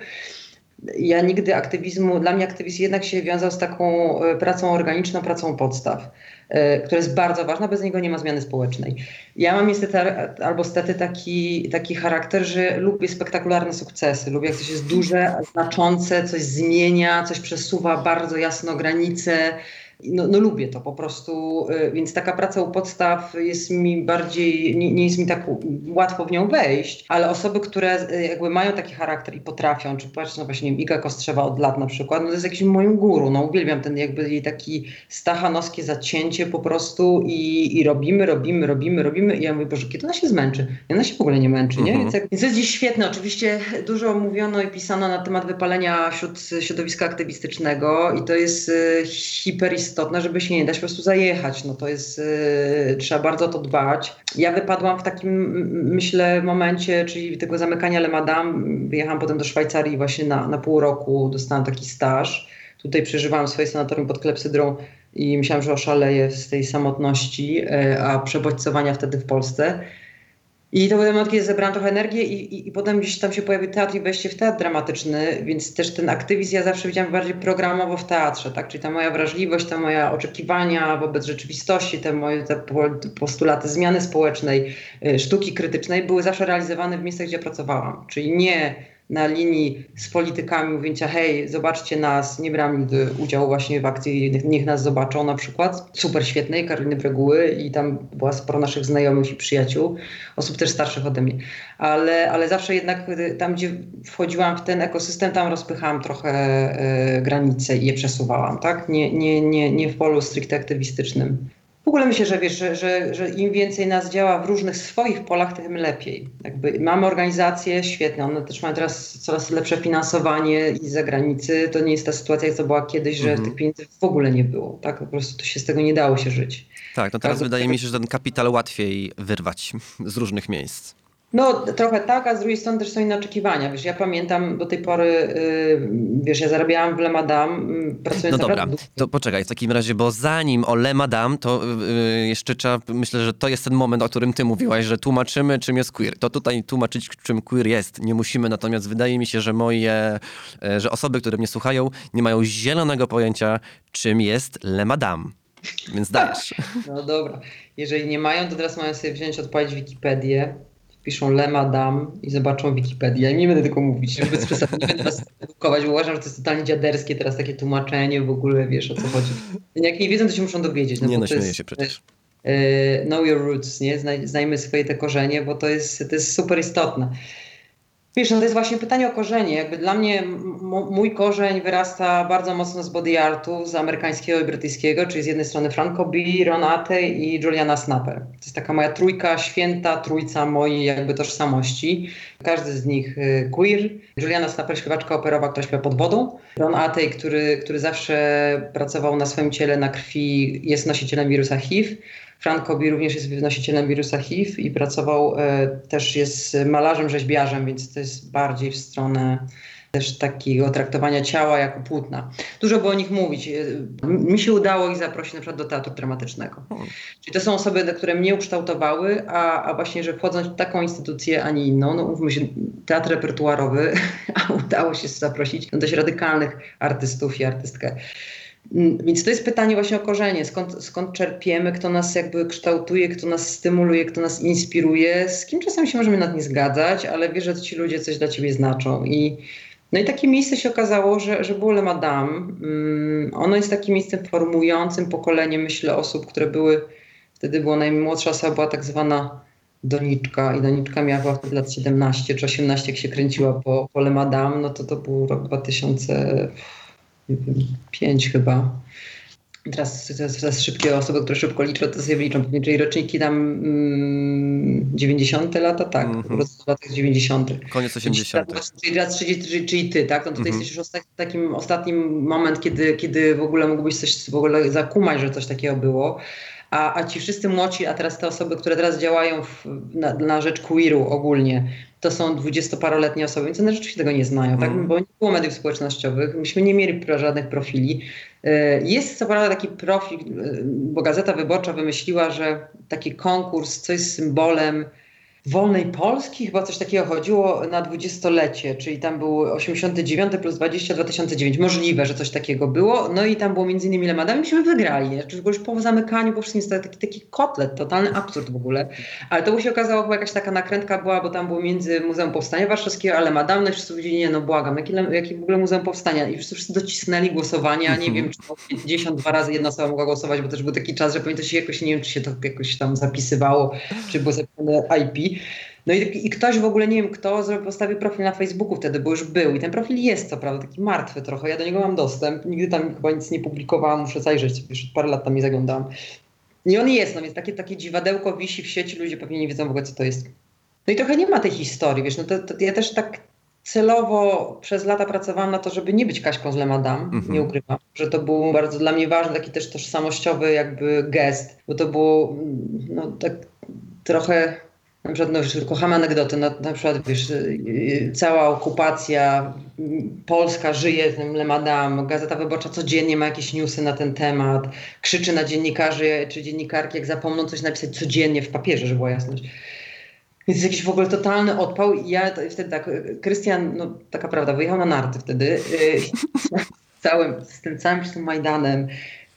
ja nigdy aktywizmu, dla mnie aktywizm jednak się wiązał z taką e, pracą organiczną, pracą podstaw, e, która jest bardzo ważna, bez niego nie ma zmiany społecznej. Ja mam niestety albo stety taki, taki charakter, że lubię spektakularne sukcesy, lubię jak coś jest duże, znaczące, coś zmienia, coś przesuwa bardzo jasno granice, no, no, lubię to po prostu, y, więc taka praca u podstaw jest mi bardziej, nie, nie, jest mi tak łatwo w nią wejść, ale osoby, które y, jakby mają taki charakter i potrafią, czy patrz, no właśnie, nie wiem, Iga Kostrzewa od lat na przykład, no to jest jakiś moim guru, no uwielbiam ten jakby jej taki stachanowskie zacięcie po prostu i, i robimy, robimy, robimy, robimy i ja mówię, Boże, kiedy ona się zmęczy? I ona się w ogóle nie męczy, nie? Mhm. Więc, jak, więc to jest dziś świetne, oczywiście dużo mówiono i pisano na temat wypalenia wśród środowiska aktywistycznego i to jest y, hiperistotne istotne, żeby się nie dać po prostu zajechać. No to jest, yy, trzeba bardzo o to dbać. Ja wypadłam w takim, myślę, momencie, czyli tego zamykania Le Madame. Wyjechałam potem do Szwajcarii właśnie na, na pół roku, dostałam taki staż. Tutaj przeżywałam swoje sanatorium pod klepsydrą i myślałam, że oszaleję z tej samotności, yy, a przebodźcowania wtedy w Polsce. I to był moment, kiedy zebrałam trochę energię i, i, i, potem gdzieś tam się pojawił teatr i wejście w teatr dramatyczny, więc też ten aktywizm ja zawsze widziałam bardziej programowo w teatrze, tak? Czyli ta moja wrażliwość, ta moja oczekiwania wobec rzeczywistości, te moje te postulaty zmiany społecznej, y, sztuki krytycznej były zawsze realizowane w miejscach, gdzie pracowałam. Czyli nie na linii z politykami mówienia hej, zobaczcie nas, nie brałam nigdy udziału właśnie w akcji Niech nas zobaczą na przykład, super świetnej, Karoliny Breguły i tam była sporo naszych znajomych i przyjaciół, osób też starszych ode mnie, ale, ale zawsze jednak tam, gdzie wchodziłam w ten ekosystem, tam rozpychałam trochę y, granice i je przesuwałam, tak? Nie, nie, nie, nie w polu stricte aktywistycznym. W ogóle myślę, że wiesz, że, że, że, im więcej nas działa w różnych swoich polach, tym lepiej. Jakby mamy organizacje świetne, one też mają teraz coraz lepsze finansowanie i z zagranicy. To nie jest ta sytuacja, jak to była kiedyś, że mm -hmm. tych pieniędzy w ogóle nie było. Tak, po prostu to się z tego nie dało się żyć. Tak, no teraz wydaje mi się, że ten kapitał łatwiej wyrwać z różnych miejsc. No trochę tak, a z drugiej strony też są inne oczekiwania. Wiesz, ja pamiętam do tej pory, yy, wiesz, ja zarabiałam w Le Madame, yy, pracując No dobra, to poczekaj w takim razie, bo zanim o Le Madame, to yy, jeszcze trzeba, myślę, że to jest ten moment, o którym ty mówiłaś, że tłumaczymy, czym jest queer. To tutaj tłumaczyć, czym queer jest, nie musimy, natomiast wydaje mi się, że moje, że osoby, które mnie słuchają, nie mają zielonego pojęcia, czym jest Le Madame. Więc (laughs) dajesz. No dobra. Jeżeli nie mają, to teraz mają sobie wziąć, odpalić Wikipedię piszą Le Madame i zobaczą Wikipedię. Ja nie będę tylko mówić, żeby nie będę was edukować, bo uważam, że to jest totalnie dziaderskie teraz takie tłumaczenie, w ogóle wiesz o co chodzi. Jak nie wiedzą, to się muszą dowiedzieć. No nie, no śmieję się przecież. Yy, know your roots, nie? Znaj, znajmy swoje te korzenie, bo to jest, to jest super istotne. Wiesz, no to jest właśnie pytanie o korzenie. Jakby dla mnie mój korzeń wyrasta bardzo mocno z body artu, z amerykańskiego i brytyjskiego, czyli z jednej strony Franco B, Ron Atey i Juliana Snapper. To jest taka moja trójka, święta trójca mojej jakby tożsamości. Każdy z nich y, queer. Juliana Snapper, śpiewaczka operowa, która śpiewa pod wodą. Ron Atey, który, który zawsze pracował na swoim ciele, na krwi, jest nosicielem wirusa HIV. Frank Kobi również jest nosicielem wirusa HIV i pracował, e, też jest malarzem, rzeźbiarzem, więc to jest bardziej w stronę też takiego traktowania ciała jako płótna. Dużo było o nich mówić. E, mi się udało ich zaprosić na przykład do teatru dramatycznego. Czyli to są osoby, które mnie ukształtowały, a, a właśnie, że wchodząc w taką instytucję, a nie inną, no mówmy się, teatr repertuarowy, (laughs) a udało się zaprosić dość radykalnych artystów i artystkę. Mm, więc to jest pytanie właśnie o korzenie, skąd, skąd czerpiemy, kto nas jakby kształtuje, kto nas stymuluje, kto nas inspiruje, z kim czasami się możemy nad nie zgadzać, ale wiesz, że ci ludzie coś dla ciebie znaczą. I, no i takie miejsce się okazało, że, że było Le Madame. Um, ono jest takim miejscem formującym pokolenie, myślę, osób, które były, wtedy była najmłodsza osoba, była tak zwana Doniczka i Doniczka miała wtedy lat 17 czy 18, jak się kręciła po, po Le Madame, no to to był rok 2000 pięć chyba. Teraz, teraz, teraz szybkie osoby, które szybko liczą, to sobie liczą. Czyli roczniki tam mm, 90 lata, tak, mm -hmm. w latach 90. Koniec 80. Czyli, teraz 30, czyli ty, tak? No tutaj mm -hmm. jesteś już takim ostatnim moment, kiedy, kiedy w ogóle mógłbyś coś w ogóle zakumać, że coś takiego było. A, a ci wszyscy młodzi, a teraz te osoby, które teraz działają w, na, na rzecz queeru ogólnie, to są dwudziestoparoletnie osoby, więc one rzeczywiście tego nie znają, tak? Mm. bo nie było mediów społecznościowych, myśmy nie mieli żadnych profili. E, jest co prawda taki profil, e, bo Gazeta Wyborcza wymyśliła, że taki konkurs, co jest symbolem Wolnej Polski, chyba coś takiego chodziło na dwudziestolecie, czyli tam był 89 plus 20, 2009. Możliwe, że coś takiego było. No i tam było między innymi Lemadami, myśmy wygrali. Znaczy już po zamykaniu, po wszystkim jest taki, taki kotlet, totalny absurd w ogóle. Ale to się okazało, chyba jakaś taka nakrętka była, bo tam było między Muzeum Powstania Warszawskiego, ale Madame, no i wszyscy powiedzieli, nie no błagam, jakie, jakie w ogóle Muzeum Powstania? I wszyscy, wszyscy docisnęli głosowania, nie mhm. wiem, czy 52 razy jedna osoba mogła głosować, bo też był taki czas, że pamiętam się jakoś, nie wiem, czy się to jakoś tam zapisywało, czy było zapisane IP. No i, i, ktoś w ogóle, nie wiem kto, zrobił, postawił profil na Facebooku wtedy, bo już był i ten profil jest co prawda taki martwy trochę, ja do niego mam dostęp, nigdy tam chyba nic nie publikowałam, muszę zajrzeć, już parę lat tam nie zaglądałam. I on jest, no więc takie, takie dziwadełko wisi w sieci, ludzie pewnie nie wiedzą w ogóle co to jest. No i trochę nie ma tej historii, wiesz, no to, to ja też tak celowo przez lata pracowałam na to, żeby nie być Kaśką z Le Madame, mm -hmm. nie ukrywam, że to był bardzo dla mnie ważny taki też tożsamościowy jakby gest, bo to było no tak trochę na przykład, no, kocham anegdoty, na, na przykład, wiesz, y, cała okupacja, Polska żyje tym Le Madame, Gazeta Wyborcza codziennie ma jakieś newsy na ten temat, krzyczy na dziennikarzy czy dziennikarki, jak zapomną coś napisać codziennie w papierze, żeby była jasność. Więc jest jakiś w ogóle totalny odpał. I ja wtedy tak, Krystian, no taka prawda, wyjechał na narty wtedy, yy, (laughs) całym, z tym całym z tym Majdanem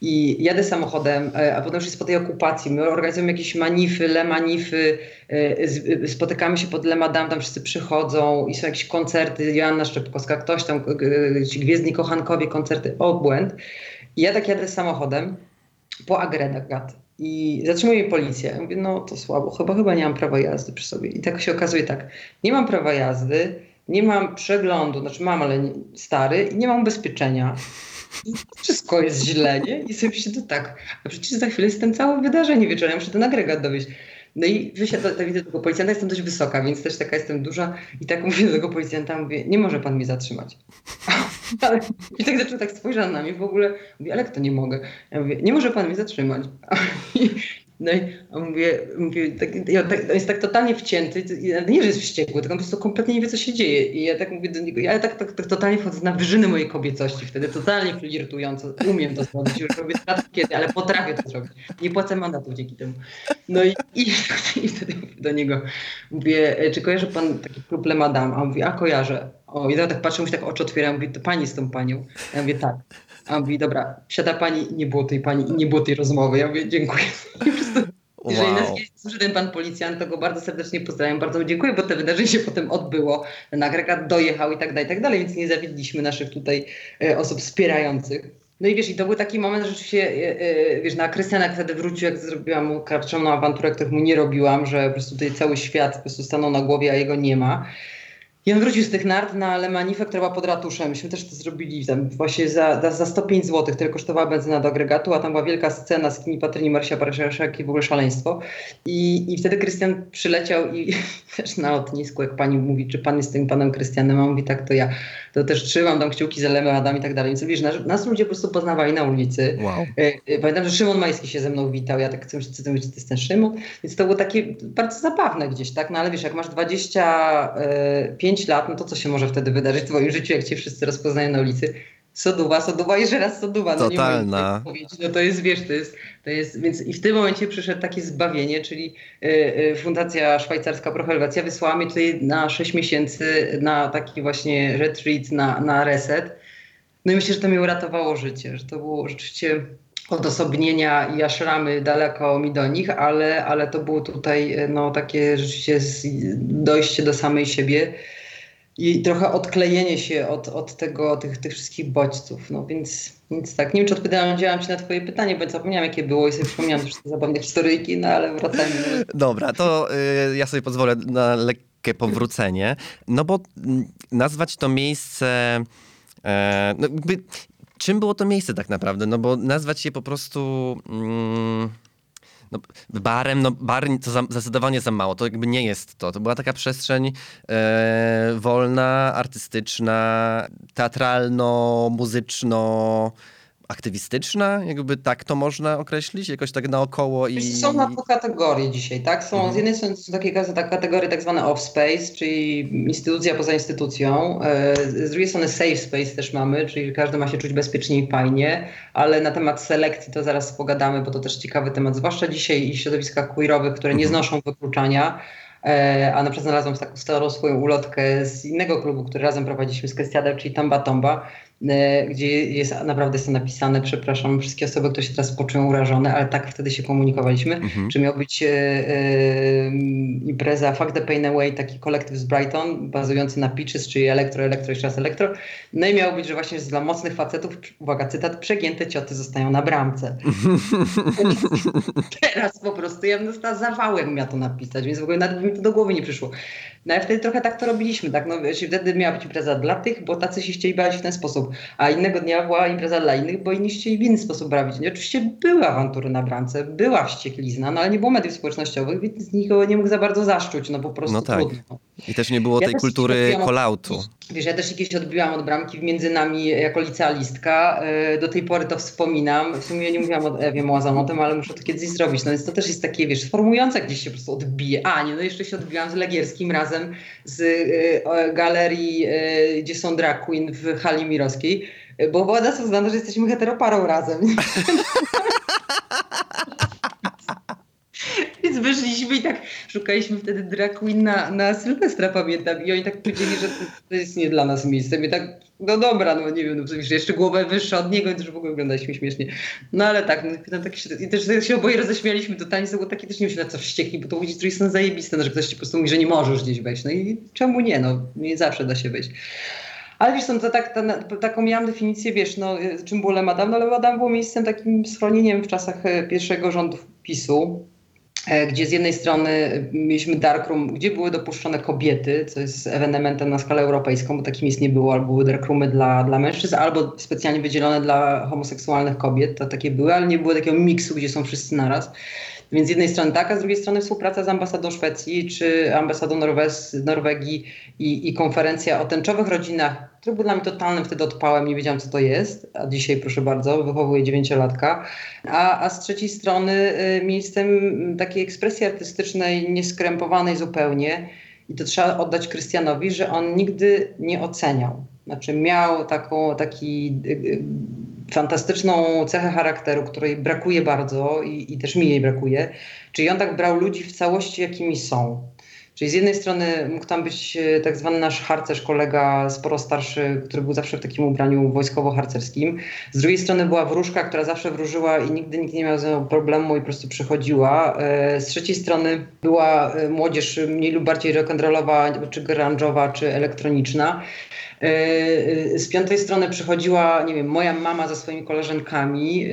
i jadę samochodem, e, a potem już jest po tej okupacji, my organizujemy jakieś manify, le manify, e, spotykamy się pod Le Madame, tam wszyscy przychodzą i są jakieś koncerty, Joanna Szczepkowska, ktoś tam, ci Gwiezdni Kochankowie, koncerty, obłęd. I ja tak jadę samochodem po agregat i zatrzymuje mnie policja. Ja mówię, no to słabo, chyba, chyba nie mam prawa jazdy przy sobie. I tak się okazuje tak, nie mam prawa jazdy, nie mam przeglądu, znaczy mam, ale stary i nie mam ubezpieczenia. I wszystko jest źle, nie? I sobie myślę, to tak, a przecież za chwilę jest ten całe wydarzenie wieczorem, muszę ten agregat dowieść. No i wysiadł, tak widzę tego policjanta, jestem dość wysoka, więc też taka jestem duża i tak mówię do tego policjanta, mówię, nie może pan mnie zatrzymać. (laughs) I tak zaczął tak spojrzał na mnie w ogóle, mówię, ale kto nie mogę? Ja mówię, nie może pan mnie zatrzymać. (laughs) No i mówię, mówię tak, ja, tak, on jest tak totalnie wcięty, nie, że jest wściekły, tylko on po prostu kompletnie nie wie, co się dzieje. I ja tak mówię do niego, ja tak, tak, tak totalnie wchodzę na wyżyny mojej kobiecości wtedy, totalnie flirtująco, umiem to zrobić, już robię lat kiedy, ale potrafię to zrobić. Nie płacę mandatu dzięki temu. No i, i, (laughs) i wtedy mówię do niego, mówię, czy kojarzy pan taki klub Le Madame? A on mówi, a kojarzę. O, i tak patrzę, mu się tak oczy otwieram, mówię, to pani z tą panią. Ja mówię, tak. A on mówi, dobra, siada pani i nie było tej pani i nie było tej rozmowy. Ja mówię, dziękuję. Wow. Jeżeli nas słyszy ten pan policjant, to go bardzo serdecznie pozdrawiam, bardzo dziękuję, bo to wydarzenie się potem odbyło, ten agregat dojechał i tak dalej, i tak dalej, więc nie zawiedliśmy naszych tutaj e, osób wspierających. No i wiesz, i to był taki moment, że rzeczywiście, e, e, wiesz, na Krystiana wtedy wrócił, jak zrobiłam mu karczemną awanturę, których mu nie robiłam, że po prostu tutaj cały świat po prostu stanął na głowie, a jego nie ma. I on wrócił z tych nart na Lemanifę, która była pod ratuszem. Myśmy też to zrobili tam właśnie za, za 105 zł, które kosztowała benzyna do agregatu, a tam była wielka scena z Kini Patryni Marsia Paraszek i w ogóle szaleństwo. I, I wtedy Krystian przyleciał i (laughs) też na lotnisku, jak pani mówi, czy pan jest tym panem Krystianem, a on mówi tak, to ja. To też trzymam tam kciuki za Lemem Adam i tak dalej. Więc wiesz, nas, nas, ludzie po prostu poznawali na ulicy. Wow. E, e, pamiętam, że Szymon Majski się ze mną witał. Ja tak chcę myśleć, co to jest ten Szymon. Więc to było takie bardzo zabawne gdzieś, tak? No ale wiesz, jak masz 25 5 lat, no to co się może wtedy wydarzyć w twoim życiu, jak cię wszyscy rozpoznają na ulicy? Soduwa, Soduwa, jeszcze raz Soduwa. No Totalna. Nie no to jest, wiesz, to jest, to jest, więc i w tym momencie przyszedł takie zbawienie, czyli y, y, Fundacja Szwajcarska Prohelwecja wysłała mnie tutaj na 6 miesięcy na taki właśnie retreat, na, na reset. No i myślę, że to mi uratowało życie, że to było rzeczywiście odosobnienia i aszramy daleko mi do nich, ale, ale to było tutaj no, takie rzeczywiście dojście do samej siebie i trochę odklejenie się od, od tego, tych, tych wszystkich bodźców. No więc, więc tak, nie wiem, czy odpowiedziałam Ci na Twoje pytanie, bo zapomniałam, jakie było i sobie przypomniałam te zabawne historyjki, no ale wracajmy. Dobra, to y, ja sobie pozwolę na lekkie powrócenie, no bo mm, nazwać to miejsce... E, no jakby, czym było to miejsce tak naprawdę? No bo nazwać je po prostu... Mm, no, barem, no bar to za, zdecydowanie za mało, to jakby nie jest to. To była taka przestrzeń e, wolna, artystyczna, teatralno-muzyczno- aktywistyczna, jakby tak to można określić, jakoś tak naokoło i... Są na to kategorie dzisiaj, tak? Są, mhm. Z jednej strony są takie tak, kategorie tak zwane off-space, czyli instytucja poza instytucją, e, z drugiej strony safe space też mamy, czyli każdy ma się czuć bezpiecznie i fajnie, ale na temat selekcji to zaraz pogadamy, bo to też ciekawy temat, zwłaszcza dzisiaj w środowiskach queerowych, które nie mhm. znoszą wykluczania, e, a na przykład znalazłam taką starą swoją ulotkę z innego klubu, który razem prowadziliśmy z Krystianem, czyli Tamba Tomba, gdzie jest naprawdę jest to napisane, przepraszam, wszystkie osoby, które się teraz poczują urażone, ale tak wtedy się komunikowaliśmy, mhm. że miał być e, e, impreza Fuck the Pain Away, taki kolektyw z Brighton, bazujący na Pitches, czyli elektro, elektro, jeszcze raz elektro. No i miało być, że właśnie dla mocnych facetów, uwaga, cytat, przegięte cioty zostają na bramce. (laughs) teraz po prostu ja bym dostała zawałem miała to napisać, więc w ogóle nawet mi to do głowy nie przyszło. No ale wtedy trochę tak to robiliśmy, tak? No, wiesz, wtedy miała być impreza dla tych, bo tacy się chcieli bawić w ten sposób, a innego dnia była impreza dla innych, bo inni chcieli w inny sposób bawić. I oczywiście były awantury na bramce, była wścieklizna, no ale nie było mediów społecznościowych, więc nikogo nie mógł za bardzo zaszczuć, no po prostu no tak. trudno. I też nie było ja tej kultury kolautu. Wiesz, ja też kiedyś odbiłam od bramki między nami jako licealistka. E, do tej pory to wspominam. W sumie nie mówiłam o Ewie Młazamotem, ale muszę to kiedyś zrobić. No więc to też jest takie, wiesz, sformujące, gdzieś się po prostu odbije. A, nie, no jeszcze się odbiłam z Legierskim razem z y, galerii, gdzie są drag queen w hali mirowskiej, bo była nas uznana, że jesteśmy heteroparą razem. (laughs) Więc Więc wyszliśmy i tak szukaliśmy wtedy drag queen na, na Sylwestra, pamiętam. I oni tak powiedzieli, że to, to jest nie dla nas miejsce. My tak, no dobra, no nie wiem, no, jeszcze głowę wyższa od niego, już w ogóle wyglądaliśmy śmiesznie. No ale tak, no, tak się, i też się oboje roześmialiśmy totalnie, to było takie też nie wiem, na co wściekli, bo to ludzi, którzy są zajebiste, no, że ktoś ci po prostu mówi, że nie możesz gdzieś wejść. No i czemu nie, no nie zawsze da się wejść. Ale wiesz, to tak, ta, taką miałam definicję, wiesz, no, czym było Lemadam? No Lemadam było miejscem takim schronieniem w czasach e, pierwszego rządu PiSu, gdzie z jednej strony mieliśmy darkroom, gdzie były dopuszczone kobiety, co jest ewenementem na skalę europejską, bo takich miejsc nie było, albo były darkroomy dla, dla mężczyzn, albo specjalnie wydzielone dla homoseksualnych kobiet, to takie były, ale nie było takiego miksu, gdzie są wszyscy naraz. Więc z jednej strony tak, a z drugiej strony współpraca z ambasadą Szwecji czy ambasadą Norwes, Norwegii i, i konferencja o tęczowych rodzinach, który był dla mnie totalnym wtedy odpałem, nie wiedziałam co to jest, a dzisiaj proszę bardzo, wychowuję dziewięciolatka. A, a z trzeciej strony y, miejscem takiej ekspresji artystycznej nieskrępowanej zupełnie i to trzeba oddać Krystianowi, że on nigdy nie oceniał. Znaczy miał taką, taki y, y, fantastyczną cechę charakteru, której brakuje bardzo i, i też mi jej brakuje. Czyli on tak brał ludzi w całości, jakimi są. Czyli z jednej strony mógł tam być e, tak zwany nasz harcerz, kolega sporo starszy, który był zawsze w takim ubraniu wojskowo-harcerskim. Z drugiej strony była wróżka, która zawsze wróżyła i nigdy nikt nie miał problemu i po prostu przychodziła. E, z trzeciej strony była e, młodzież mniej lub bardziej rock'n'rollowa, czy grunge'owa, czy elektroniczna. E, z piątej strony przychodziła, nie wiem, moja mama ze swoimi koleżankami,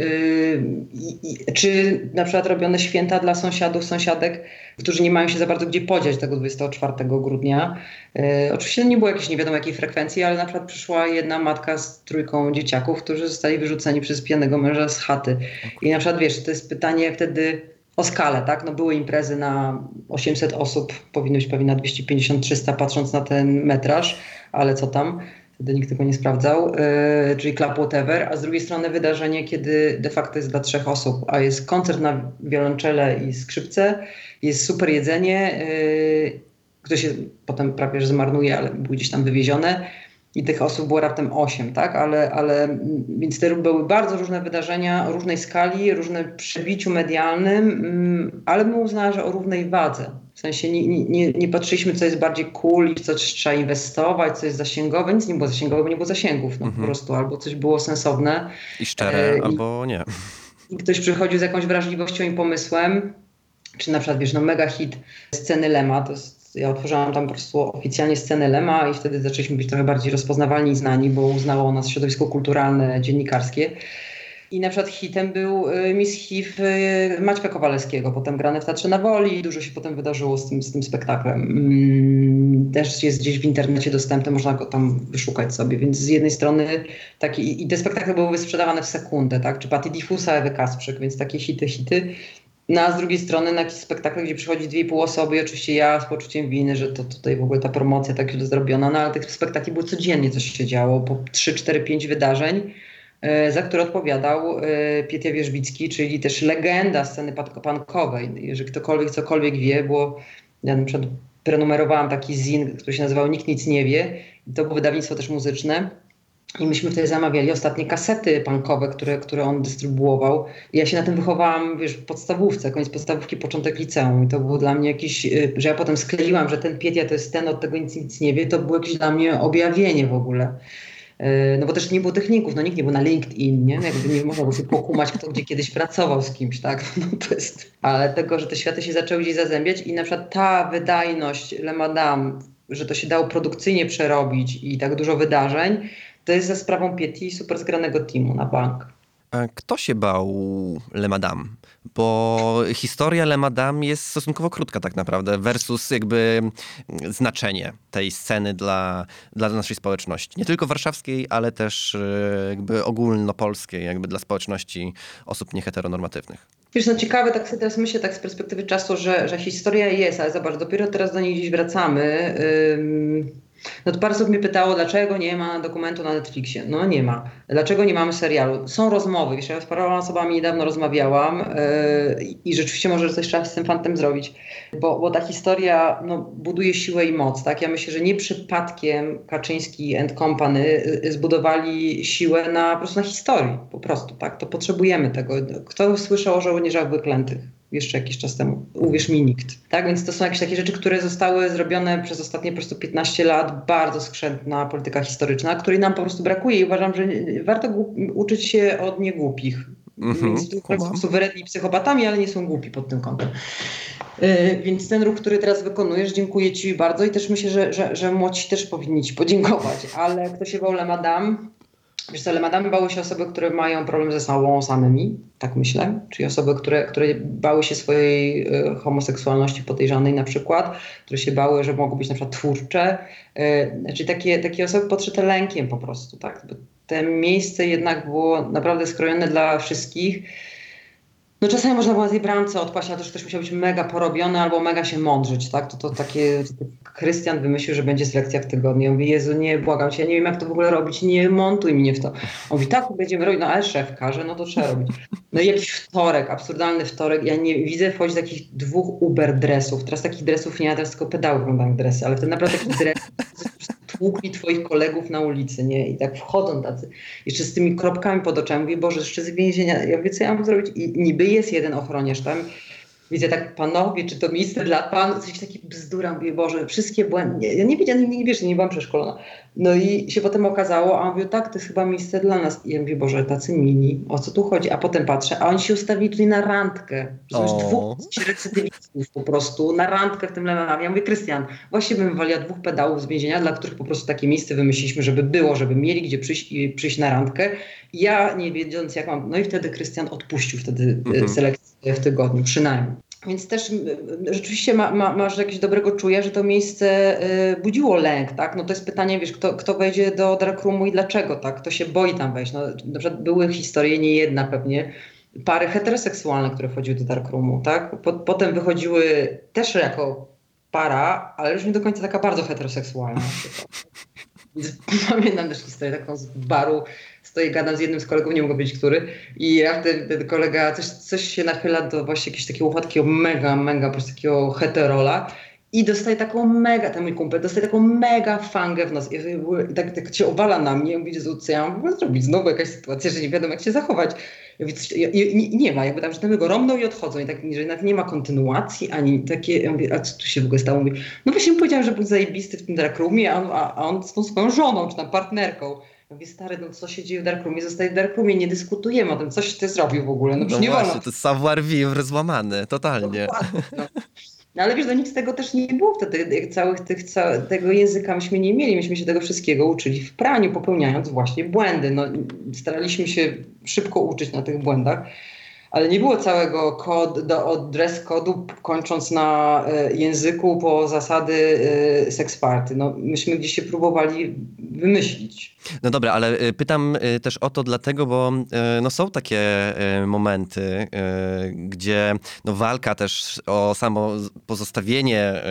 e, czy na przykład robione święta dla sąsiadów, sąsiadek, którzy nie mają się za bardzo gdzie podziać tego 24 grudnia. E, oczywiście nie było jakiejś nie wiadomo jakiej frekwencji, ale na przykład przyszła jedna matka z trójką dzieciaków, którzy zostali wyrzuceni przez pijanego męża z chaty. I na przykład wiesz, to jest pytanie wtedy o skalę, tak? No były imprezy na 800 osób, powinno być pewnie na 250-300 patrząc na ten metraż ale co tam, wtedy nikt tego nie sprawdzał, yy, czyli Club Whatever, a z drugiej strony wydarzenie, kiedy de facto jest dla trzech osób, a jest koncert na wiolonczele i skrzypce, jest super jedzenie, yy, które się potem prawie że zmarnuje, ale było gdzieś tam wywiezione i tych osób było raptem 8, tak? Ale, ale więc te były bardzo różne wydarzenia o różnej skali, różne przebiciu medialnym, mm, ale bym uznała, że o równej wadze. W sensie nie, nie, nie patrzyliśmy, co jest bardziej cool i co trzeba inwestować, co jest zasięgowe. Nic nie było zasięgowe, bo nie było zasięgów no, mhm. po prostu. Albo coś było sensowne. I szczere, e, albo nie. I ktoś przychodził z jakąś wrażliwością i pomysłem, czy na przykład, wiesz, no mega hit sceny Lema, to jest, ja otworzyłam tam po prostu oficjalnie scenę Lema i wtedy zaczęliśmy być trochę bardziej rozpoznawalni i znani, bo uznało nas środowisko kulturalne, dziennikarskie. I na przykład hitem był y, Miss HIV y, Maćka Kowalewskiego, potem grane w Teatrze na Woli dużo się potem wydarzyło z tym, z tym spektaklem. Mm, też jest gdzieś w internecie dostępny, można go tam wyszukać sobie, więc z jednej strony taki, i te spektakle były sprzedawane w sekundę, tak, czy Patty Diffusa, Ewy Kasprzyk, więc takie hity, hity. No a z drugiej strony na jakiś spektakl, gdzie przychodzi dwie i pół osoby i oczywiście ja z poczuciem winy, że to tutaj w ogóle ta promocja tak źle zrobiona, no ale tych spektakli było codziennie coś się działo, po 3, 4, 5 wydarzeń E, za które odpowiadał e, Pietia Wierzbicki, czyli też legenda sceny pankowej. Jeżeli ktokolwiek cokolwiek wie, bo ja na przykład prenumerowałam taki zin, który się nazywał Nikt nic nie wie. To było wydawnictwo też muzyczne. I myśmy wtedy zamawiali ostatnie kasety punkowe, które, które on dystrybuował. I ja się na tym wychowałam, wiesz, w podstawówce, koniec podstawówki, początek liceum. I to było dla mnie jakiś, e, że ja potem skleiłam, że ten Pietia to jest ten, od tego nic, nic nie wie. To było jakieś dla mnie objawienie w ogóle. E, no bo też nie było techników, no nikt nie był na LinkedIn, nie? Jakby nie można było sobie pokumać, kto gdzie kiedyś pracował z kimś, tak? (laughs) No to jest, ale tego, że te światy się zaczęły gdzieś zazębiać i na przykład ta wydajność Le Madame, że to się dało produkcyjnie przerobić i tak dużo wydarzeń, to jest za sprawą Pieti super zgranego teamu na bank. Kto się bał Le Madame? Bo historia Le Madame jest stosunkowo krótka tak naprawdę versus jakby znaczenie tej sceny dla, dla naszej społeczności. Nie tylko warszawskiej, ale też e, jakby ogólnopolskiej, jakby dla społeczności osób nieheteronormatywnych. Wiesz, no ciekawe, tak sobie teraz myślę tak z perspektywy czasu, że, że historia jest, ale zobacz, dopiero teraz do niej gdzieś wracamy. No to parę mnie pytało, dlaczego nie ma dokumentu na Netflixie. No nie ma. Dlaczego nie mamy serialu? Są rozmowy. Wiesz, ja z paroma osobami niedawno rozmawiałam yy, i rzeczywiście może coś trzeba z tym fantem zrobić, bo, bo ta historia no, buduje siłę i moc. Tak? Ja myślę, że nie przypadkiem Kaczyński and Company y, zbudowali siłę na, po prostu na historii. Po prostu, tak? To potrzebujemy tego. Kto słyszał o żołnierzach wyklętych? Jeszcze jakiś czas temu. Uwierz mi, nikt. Tak, więc to są jakieś takie rzeczy, które zostały zrobione przez ostatnie po prostu 15 lat. Bardzo skrzętna polityka historyczna, której nam po prostu brakuje i uważam, że warto uczyć się od niegłupich. Więc są suwerenni psychopatami, ale nie są głupi pod tym kątem. Yy, więc ten ruch, który teraz wykonujesz, dziękuję Ci bardzo i też myślę, że, że, że młodzi też powinni Ci podziękować, ale kto się bał Madame, Wiesz co, ale madamy bały się osoby, które mają problem ze sobą samymi, tak myślę, czyli osoby, które, które bały się swojej y, homoseksualności podejrzanej na przykład, które się bały, że mogą być na przykład twórcze, y, znaczy takie, takie osoby podszyte lękiem po prostu, tak, te miejsce jednak było naprawdę skrojone dla wszystkich, no czasami można było na tej bramce odpaść, ale to, że ktoś musiał być mega porobiony albo mega się mądrzyć, tak? To, to takie, Krystian wymyślił, że będzie selekcja w tygodniu. Ja Jezu, nie, błagam cię, ja nie wiem jak to w ogóle robić, nie montuj mnie w to. On mówi, tak, będziemy robić, no ale szef każe, no to trzeba robić. No i jakiś wtorek, absurdalny wtorek, ja nie widzę wchodzić takich dwóch Uber dresów, teraz takich dresów nie ma, teraz tylko pedały wyglądają dresy, ale to naprawdę taki dres, tłukli twoich kolegów na ulicy, nie? I tak wchodzą tacy, jeszcze z tymi kropkami pod oczami, mówię, Boże, jeszcze z więzienia, ja wiem, co ja mam zrobić? I niby jest jeden ochroniarz tam, widzę tak, panowie, czy to miejsce dla panów, coś taki bzdura, mówię, Boże, wszystkie błędy, ja nie wiedziałam, nie, nie wiesz, nie byłam przeszkolona. No i się potem okazało, a on mówił, tak, to jest chyba miejsce dla nas. I ja mówię, Boże, tacy mili, o co tu chodzi? A potem patrzę, a oni się ustawili tutaj na randkę. Rozumiesz, dwóch recydywistów po prostu, na randkę w tym Lemanawie. Ja mówię, Krystian, właśnie bym wywaliła dwóch pedałów z więzienia, dla których po prostu takie miejsce wymyśliliśmy, żeby było, żeby mieli gdzie przyjść i przyjść na randkę. Ja nie wiedząc jak mam, no i wtedy Krystian odpuścił wtedy mhm. selekcję w tygodniu, przynajmniej. Więc też rzeczywiście ma, ma, masz jakieś dobrego czuja, że to miejsce y, budziło lęk, tak? No to jest pytanie, wiesz, kto, kto wejdzie do Darkroomu i dlaczego, tak? Kto się boi tam wejść? No, na przykład były historie, nie jedna pewnie, pary heteroseksualne, które wchodziły do Darkroomu, tak? Po, potem wychodziły też jako para, ale już nie do końca taka bardzo heteroseksualna. (laughs) Pamiętam też historię taką z baru, stoję, gadam z jednym z kolegów, nie mogę być który i raptem ten kolega coś, coś się nachyla do właśnie jakiegoś takiego takiego mega, mega po prostu takiego heterola i dostaje taką mega, ten mój kumpel, dostaje taką mega fangę w nos i tak, tak się owala na mnie i mówi, że co ja mam zrobić? Znowu jakaś sytuacja, że nie wiadomo jak się zachować. Ja ja, nie, ma, jakby tam, że tam go romną i odchodzą i tak, że nawet nie ma kontynuacji, ani takie, ja mówię, a co tu się w ogóle stało? Mówi, no właśnie powiedziałem, że był zajebisty w tym darkroomie, a, a, a on z tą swoją żoną, czy tam partnerką. Mówię, stary, no co się dzieje w Darkroomie? Zostaje w Darkroomie, nie dyskutujemy o tym, coś ty zrobił w ogóle. No, no nie właśnie, wolno. to jest savoir vivre złamany, totalnie. No. no. ale wiesz, do nic z tego też nie było wtedy, całych tych, ca tego języka myśmy nie mieli, myśmy się tego wszystkiego uczyli w praniu, popełniając właśnie błędy. No, staraliśmy się szybko uczyć na tych błędach ale nie było całego kod, do, od dress kodu, kończąc na e, języku po zasady seks party. No, myśmy gdzieś się próbowali wymyślić. No dobra, ale e, pytam też o to dlatego, bo no, są takie momenty, gdzie no, walka też o samo pozostawienie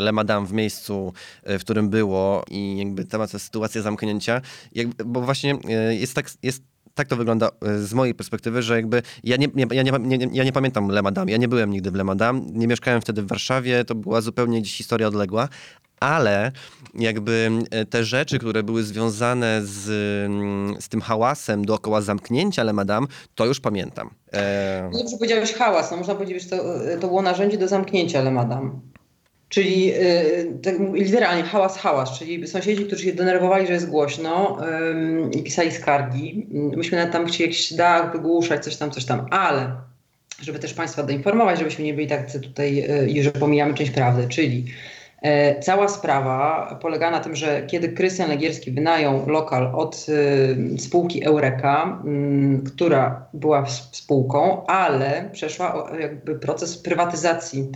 Le Madame w miejscu, w którym było i jakby ta sytuacja zamknięcia, jakby, bo właśnie jest tak, jest tak to wygląda e, z mojej perspektywy, że jakby ja nie, nie, ja nie, nie, ja nie pamiętam Le Madame, ja nie byłem nigdy w Le Madame, nie mieszkałem wtedy w Warszawie, to była zupełnie gdzieś historia odległa, ale jakby e, te rzeczy, które były związane z, z tym hałasem dookoła zamknięcia Le Madame, to już pamiętam. E... Dobrze powiedziałeś hałas, no można powiedzieć, że to, e, to było narzędzie do zamknięcia Le Madame. Czyli y, tak, literalnie hałas, hałas, czyli sąsiedzi, którzy się denerwowali, że jest głośno i pisali skargi. Myśmy nawet tam chcieli jakiś dach wygłuszać, coś tam, coś tam, ale żeby też Państwa doinformować, żebyśmy nie byli tak tutaj, y, że pomijamy część prawdy, czyli cała sprawa polega na tym, że kiedy Krystian Legierski wynajął lokal od y, spółki Eureka, y, która była spółką, ale przeszła jakby proces prywatyzacji,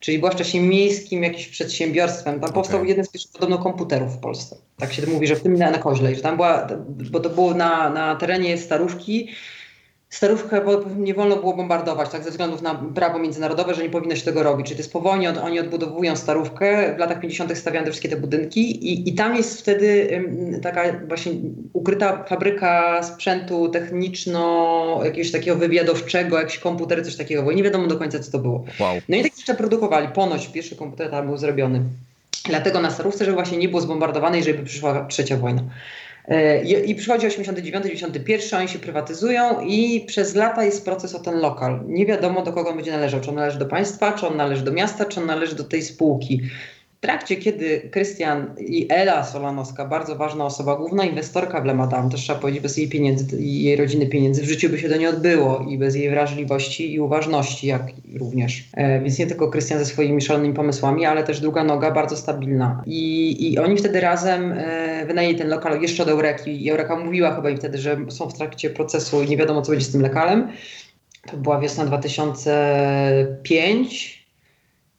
czyli była wcześniej miejskim jakimś przedsiębiorstwem. Tam okay. powstał jeden z pierwszych podobno komputerów w Polsce. Tak się mówi, że w tym na Koźlej, że tam była, bo to było na, na terenie Staruszki, Starówkę nie wolno było bombardować, tak, ze względów na prawo międzynarodowe, że nie powinno się tego robić. Czyli to jest po wojnie, oni odbudowują Starówkę, w latach 50. stawiano te wszystkie te budynki i, i tam jest wtedy taka właśnie ukryta fabryka sprzętu techniczno, jakiegoś takiego wywiadowczego, jakieś komputery, coś takiego, bo nie wiadomo do końca, co to było. Wow. No i tak jeszcze produkowali, ponoć pierwszy komputer tam był zrobiony. Dlatego na Starówce, żeby właśnie nie było zbombardowane i żeby przyszła trzecia wojna. E, I, I przychodzi 89, 91, oni się prywatyzują i przez lata jest proces o ten lokal. Nie wiadomo do kogo on będzie należał, czy on należy do państwa, czy on należy do miasta, czy on należy do tej spółki. W trakcie, kiedy Krystian i Ela Solanowska, bardzo ważna osoba, główna inwestorka w Lemadam, też trzeba powiedzieć, bez jej pieniędzy i jej rodziny pieniędzy w życiu by się to nie odbyło i bez jej wrażliwości i uważności, jak również. E, więc nie tylko Krystian ze swoimi szalonymi pomysłami, ale też druga noga, bardzo stabilna. I, i oni wtedy razem e, wynajęli ten lokal jeszcze od Eureki i Eureka mówiła chyba im wtedy, że są w trakcie procesu i nie wiadomo, co będzie z tym lokalem. To była wiosna 2005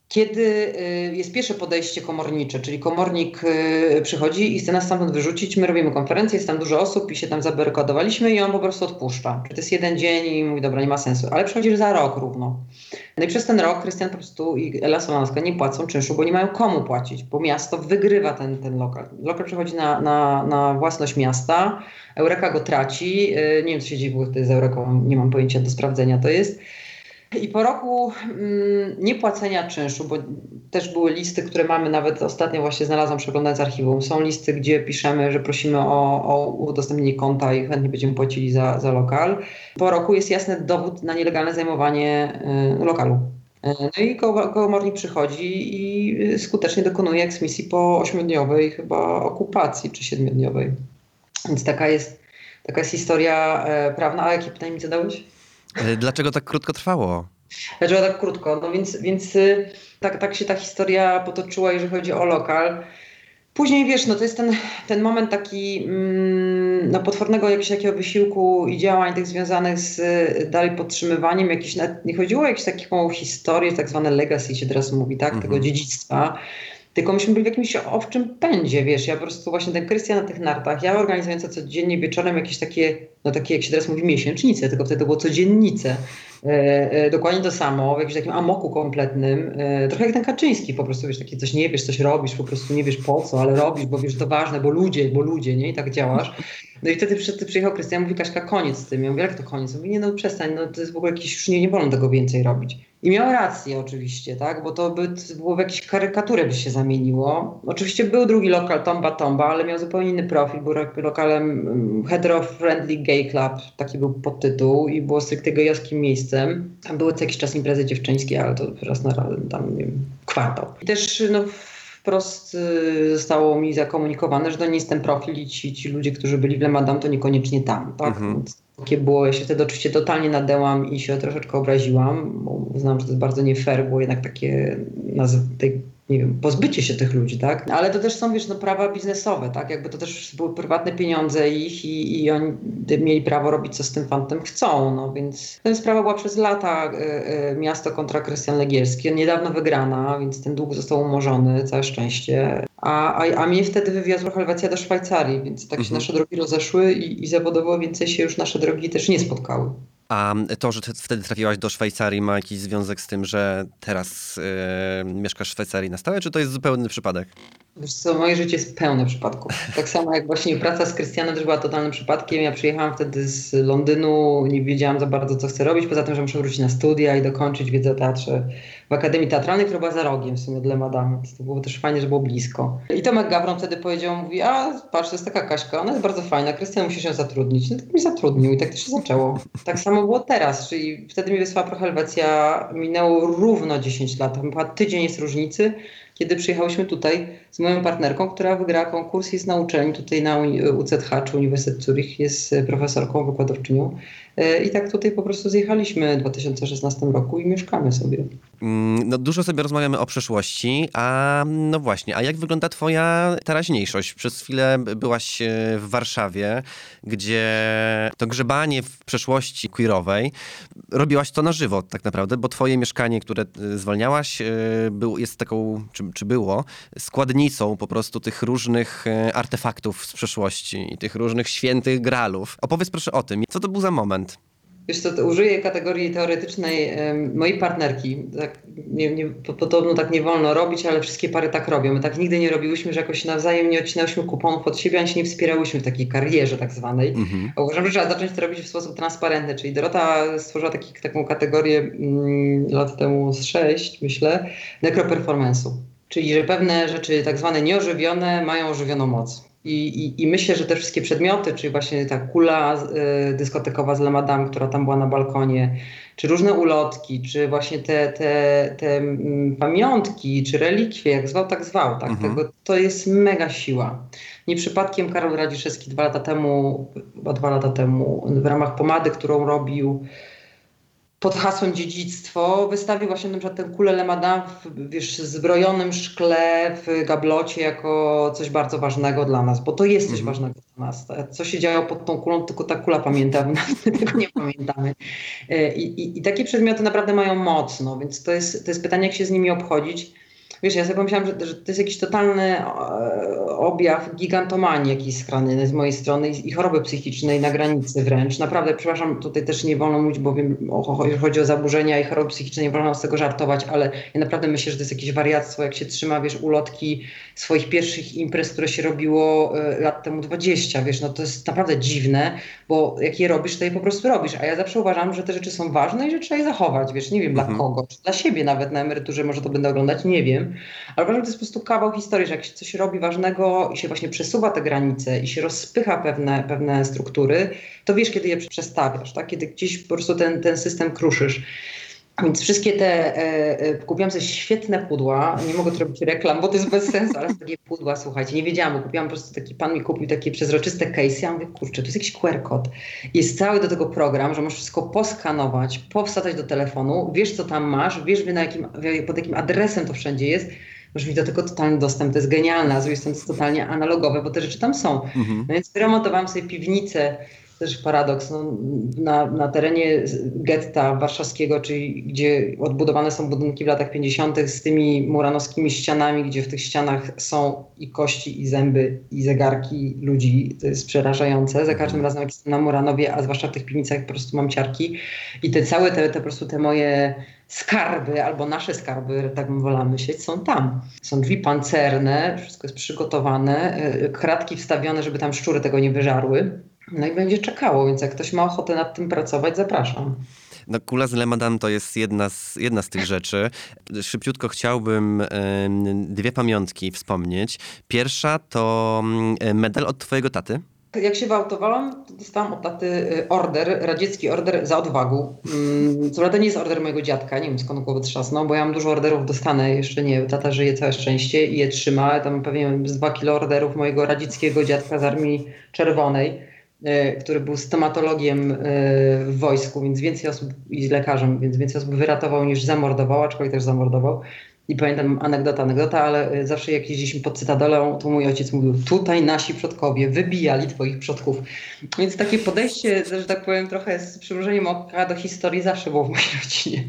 kiedy y, jest pierwsze podejście komornicze, czyli komornik y, przychodzi i chce nas stamtąd wyrzucić, my robimy konferencję, jest tam dużo osób i się tam zabarykadowaliśmy i on po prostu odpuszcza. To jest jeden dzień i mówi, dobra, nie ma sensu, ale przychodzi za rok równo. No i przez ten rok Krystian po prostu i Ela Solanowska nie płacą czynszu, bo nie mają komu płacić, bo miasto wygrywa ten, ten lokal. Lokal przechodzi na, na, na własność miasta, Eureka go traci, y, nie wiem co się dzieje z Eureką, nie mam pojęcia, do sprawdzenia to jest. I po roku mm, niepłacenia czynszu, bo też były listy, które mamy, nawet ostatnio właśnie znalazłam przeglądając archiwum, są listy, gdzie piszemy, że prosimy o, o udostępnienie konta i chętnie będziemy płacili za, za lokal. Po roku jest jasny dowód na nielegalne zajmowanie y, lokalu. Y, no i komornik przychodzi i skutecznie dokonuje eksmisji po ośmiodniowej chyba okupacji, czy siedmiodniowej. Więc taka jest, taka jest historia e, prawna. A jakie pytanie mi zadałeś? E, dlaczego tak krótko trwało? Dlaczego tak krótko? No więc, więc y, tak, tak się ta historia potoczyła, jeżeli chodzi o lokal. Później wiesz, no to jest ten, ten moment taki mm, no, potwornego jakiegoś takiego wysiłku i działań tych związanych z y, dalej podtrzymywaniem jakiś, nie chodziło o jakąś taką historię, tak zwane legacy się teraz mówi, tak, tego mhm. dziedzictwa. Tylko myśmy byli w jakimś owczym pędzie, wiesz, ja po prostu właśnie ten Krystian na tych nartach, ja organizująca codziennie wieczorem jakieś takie, no takie jak się teraz mówi miesięcznice, tylko wtedy to było codziennice. E, e, dokładnie to samo, w jakimś takim amoku kompletnym, e, trochę jak ten Kaczyński po prostu, wiesz, takie coś nie wiesz, coś robisz, po prostu nie wiesz po co, ale robisz, bo wiesz, to ważne, bo ludzie, bo ludzie, nie, i tak działasz. No i wtedy przy, przyjechał Krystian, mówi Kaśka, koniec z tym. Ja mówię, jak to koniec? Mówi, nie no przestań, no to jest w ogóle jakieś, już nie, nie wolno tego więcej robić. I miał rację oczywiście, tak, bo to by było w jakieś karykaturę by się zamieniło. Oczywiście był drugi lokal Tomba Tomba, ale miał zupełnie inny profil, był lokalem mm, hetero-friendly gay club, taki był podtytuł i było stricte gejowskim miejscem. Tam były co jakiś czas imprezy dziewczyńskie, ale to raz na tam, nie wiem, kwartał. I też, no wprost y, zostało mi zakomunikowane, że to nie jest ten profil i ci, ci ludzie, którzy byli w Lemadam, to niekoniecznie tam, tak? Mhm. Więc takie było, ja się wtedy oczywiście totalnie nadełam i się troszeczkę obraziłam, bo uznałam, że to jest bardzo nie fair, było jednak takie nazw- tej pozbycie się tych ludzi, tak? Ale to też są, wiesz, no, prawa biznesowe, tak? Jakby to też były prywatne pieniądze ich i, i oni mieli prawo robić, co z tym fantem chcą, no więc ta sprawa była przez lata y, y, miasto kontra Krystian Legierski, niedawno wygrana, więc ten dług został umorzony, całe szczęście. A, a, a mnie wtedy wywiozła Helwecja do Szwajcarii, więc tak się mhm. nasze drogi rozeszły i, i zawodowo więcej się już nasze drogi też nie spotkały. A to, że wtedy trafiłaś do Szwajcarii ma jakiś związek z tym, że teraz yy, mieszkasz w Szwajcarii na stałe, czy to jest zupełny przypadek? Wiesz co, moje życie jest pełne przypadków. Tak samo jak właśnie praca z Krystianem też była totalnym przypadkiem. Ja przyjechałam wtedy z Londynu, nie wiedziałam za bardzo, co chcę robić, poza tym, że muszę wrócić na studia i dokończyć wiedzę o teatrze w Akademii Teatralnej, która była za rogiem w sumie dla Madame. To było też fajnie, że było blisko. I Tomek Gawron wtedy powiedział, mówi, a patrz, to jest taka Kaśka, ona jest bardzo fajna, Krystian musi się zatrudnić. No tak mi zatrudnił i tak to się zaczęło. Tak samo było teraz, czyli wtedy mi wysłała Prohelwecja, minęło równo 10 lat, chyba tydzień jest różnicy, kiedy przyjechałyśmy tutaj z moją partnerką, która wygrała konkurs, jest na uczelni tutaj na UZH, czy Uniwersytet Zurich, jest profesorką, wykładowczynią. E, I tak tutaj po prostu zjechaliśmy w 2016 roku i mieszkamy sobie. Mm, no, dużo sobie rozmawiamy o przeszłości, a no właśnie, a jak wygląda twoja teraźniejszość? Przez chwilę byłaś e, w Warszawie, gdzie to grzebanie w przeszłości queerowej robiłaś to na żywo tak naprawdę, bo twoje mieszkanie, które e, zwalniałaś, był, jest taką, czy, czy było, składnicą po prostu tych różnych artefaktów z przeszłości i tych różnych świętych gralów. Opowiedz proszę o tym. Co to był za moment? Wiesz co, użyję kategorii teoretycznej mojej partnerki. Tak, nie, nie, podobno tak nie wolno robić, ale wszystkie pary tak robią. My tak nigdy nie robiłyśmy, że jakoś nawzajem nie odcinałyśmy kuponów od siebie, ani się nie wspierałyśmy w takiej karierze tak zwanej. Mhm. Uważam, że trzeba zacząć to robić w sposób transparentny. Czyli Dorota stworzyła taki, taką kategorię mm, lat temu z sześć, myślę, nekroperformance'u. Czyli, że pewne rzeczy tak zwane nieożywione mają ożywioną moc. I, i, I, myślę, że te wszystkie przedmioty, czyli właśnie ta kula y, dyskotekowa z Lamadam, która tam była na balkonie, czy różne ulotki, czy właśnie te, te, te mm, pamiątki, czy relikwie, jak zwał, tak zwał, tak? Mhm. Tego, to jest mega siła. Nie przypadkiem Karol Radziszewski dwa lata temu, chyba dwa lata temu, w ramach pomady, którą robił, pod hasłem dziedzictwo wystawił właśnie na przykład tę kulę Lemada w wiesz, zbrojonym szkle w gablocie jako coś bardzo ważnego dla nas, bo to jest coś mm. ważnego dla nas. Co się działo pod tą kulą, tylko ta kula pamięta, my tego nie (laughs) pamiętamy. E, I, i, I, takie przedmioty naprawdę mają moc, no, więc to jest, to jest pytanie, jak się z nimi obchodzić. Wiesz, ja sobie pomyślałam, że, że to jest jakiś totalny e, objaw gigantomanii jakiejś strony z mojej strony i, i choroby psychicznej na granicy wręcz. Naprawdę, przepraszam, tutaj też nie wolno mówić, bo wiem, o, jeżeli chodzi o zaburzenia i choroby psychiczne, nie wolno z tego żartować, ale ja naprawdę myślę, że to jest jakieś wariactwo, jak się trzyma, wiesz, ulotki swoich pierwszych imprez, które się robiło y, lat temu 20, wiesz, no to jest naprawdę dziwne, bo jak je robisz, to je po prostu robisz, a ja zawsze uważam, że te rzeczy są ważne i że trzeba je zachować, wiesz, nie wiem mhm. dla kogo, czy dla siebie nawet na emeryturze może to będę oglądać, nie wiem, ale uważam, że to jest po prostu kawał historii, że jak się coś robi ważnego i się właśnie przesuwa te granice i się rozpycha pewne, pewne struktury, to wiesz, kiedy je przestawiasz, tak? kiedy gdzieś po prostu ten, ten system kruszysz. Więc wszystkie te, e, e, kupiłam sobie świetne pudła, nie mogę tu robić reklam, bo to jest bez sensu, ale takie pudła, słuchajcie, nie wiedziałam, bo kupiłam po prostu taki, pan mi kupił takie przezroczyste case, ja mówię, kurczę, to jest jakiś QR kod. Jest cały do tego program, że możesz wszystko poskanować, powstać do telefonu, wiesz co tam masz, wiesz na jakim, pod jakim adresem to wszędzie jest, możesz mieć do tego totalny dostęp, to jest genialne, a z drugiej strony to jest totalnie analogowe, bo te rzeczy tam są. Mhm. No więc wyremontowałam sobie piwnicę, też paradoks, no, na, na terenie getta warszawskiego, czyli gdzie odbudowane są budynki w latach 50. z tymi muranowskimi ścianami, gdzie w tych ścianach są i kości, i zęby, i zegarki ludzi. To jest przerażające. Za każdym razem, jak jestem na Muranowie, a zwłaszcza w tych piwnicach, po prostu mam ciarki. I te całe te, te po prostu te moje skarby, albo nasze skarby, tak bym wolała myśleć, są tam. Są drzwi pancerne, wszystko jest przygotowane, e, kratki wstawione, żeby tam szczury tego nie wyżarły. No i będzie czekało, więc jak ktoś ma ochotę nad tym pracować, zapraszam. No, kula z Lemadan to jest jedna z, jedna z tych rzeczy. Szybciutko chciałbym dwie pamiątki wspomnieć. Pierwsza to y, medal od twojego taty. Jak się wyautowałam, to dostałam od taty y, order, radziecki order za odwagę. Mm, co prawda nie jest order mojego dziadka, nie wiem skąd głowy trzasnął, bo ja mam dużo orderów dostanę, jeszcze nie, tata żyje całe szczęście i je trzyma. Tam pewnie z dwa kilo orderów mojego radzieckiego dziadka z Armii Czerwonej który był stomatologiem e, w wojsku, więc więcej osób i lekarzem, więc więcej osób wyratował niż zamordował, aczkolwiek też zamordował. I pamiętam anegdota, anegdota, ale e, zawsze jak jeździliśmy pod Cytadelą, to mój ojciec mówił, tutaj nasi przodkowie wybijali twoich przodków. Więc takie podejście, że tak powiem, trochę z przymrużeniem oka do historii zawsze było w mojej rodzinie.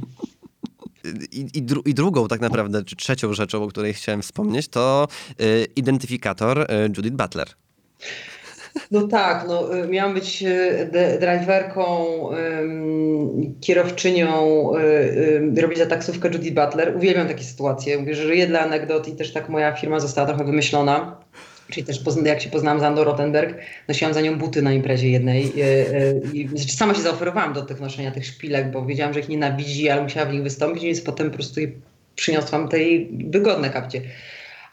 I, i, dru i, drugą tak naprawdę, czy trzecią rzeczą, o której chciałem wspomnieć, to y, identyfikator y, Judith Butler. No tak, no, y, miałam być y, driverką, kierowczynią, y, robić za taksówkę Judy Butler. Uwielbiam takie sytuacje. Mówię, że żyję dla anegdot i też tak moja firma została trochę wymyślona. Czyli też jak się poznałam z Andą Rottenberg, nosiłam za nią buty na imprezie jednej. I, znaczy sama się zaoferowałam do tych noszenia tych szpilek, bo wiedziałam, że ich nienawidzi, ale musiała w nich wystąpić, więc potem po prostu przyniosłam tej wygodne kapcie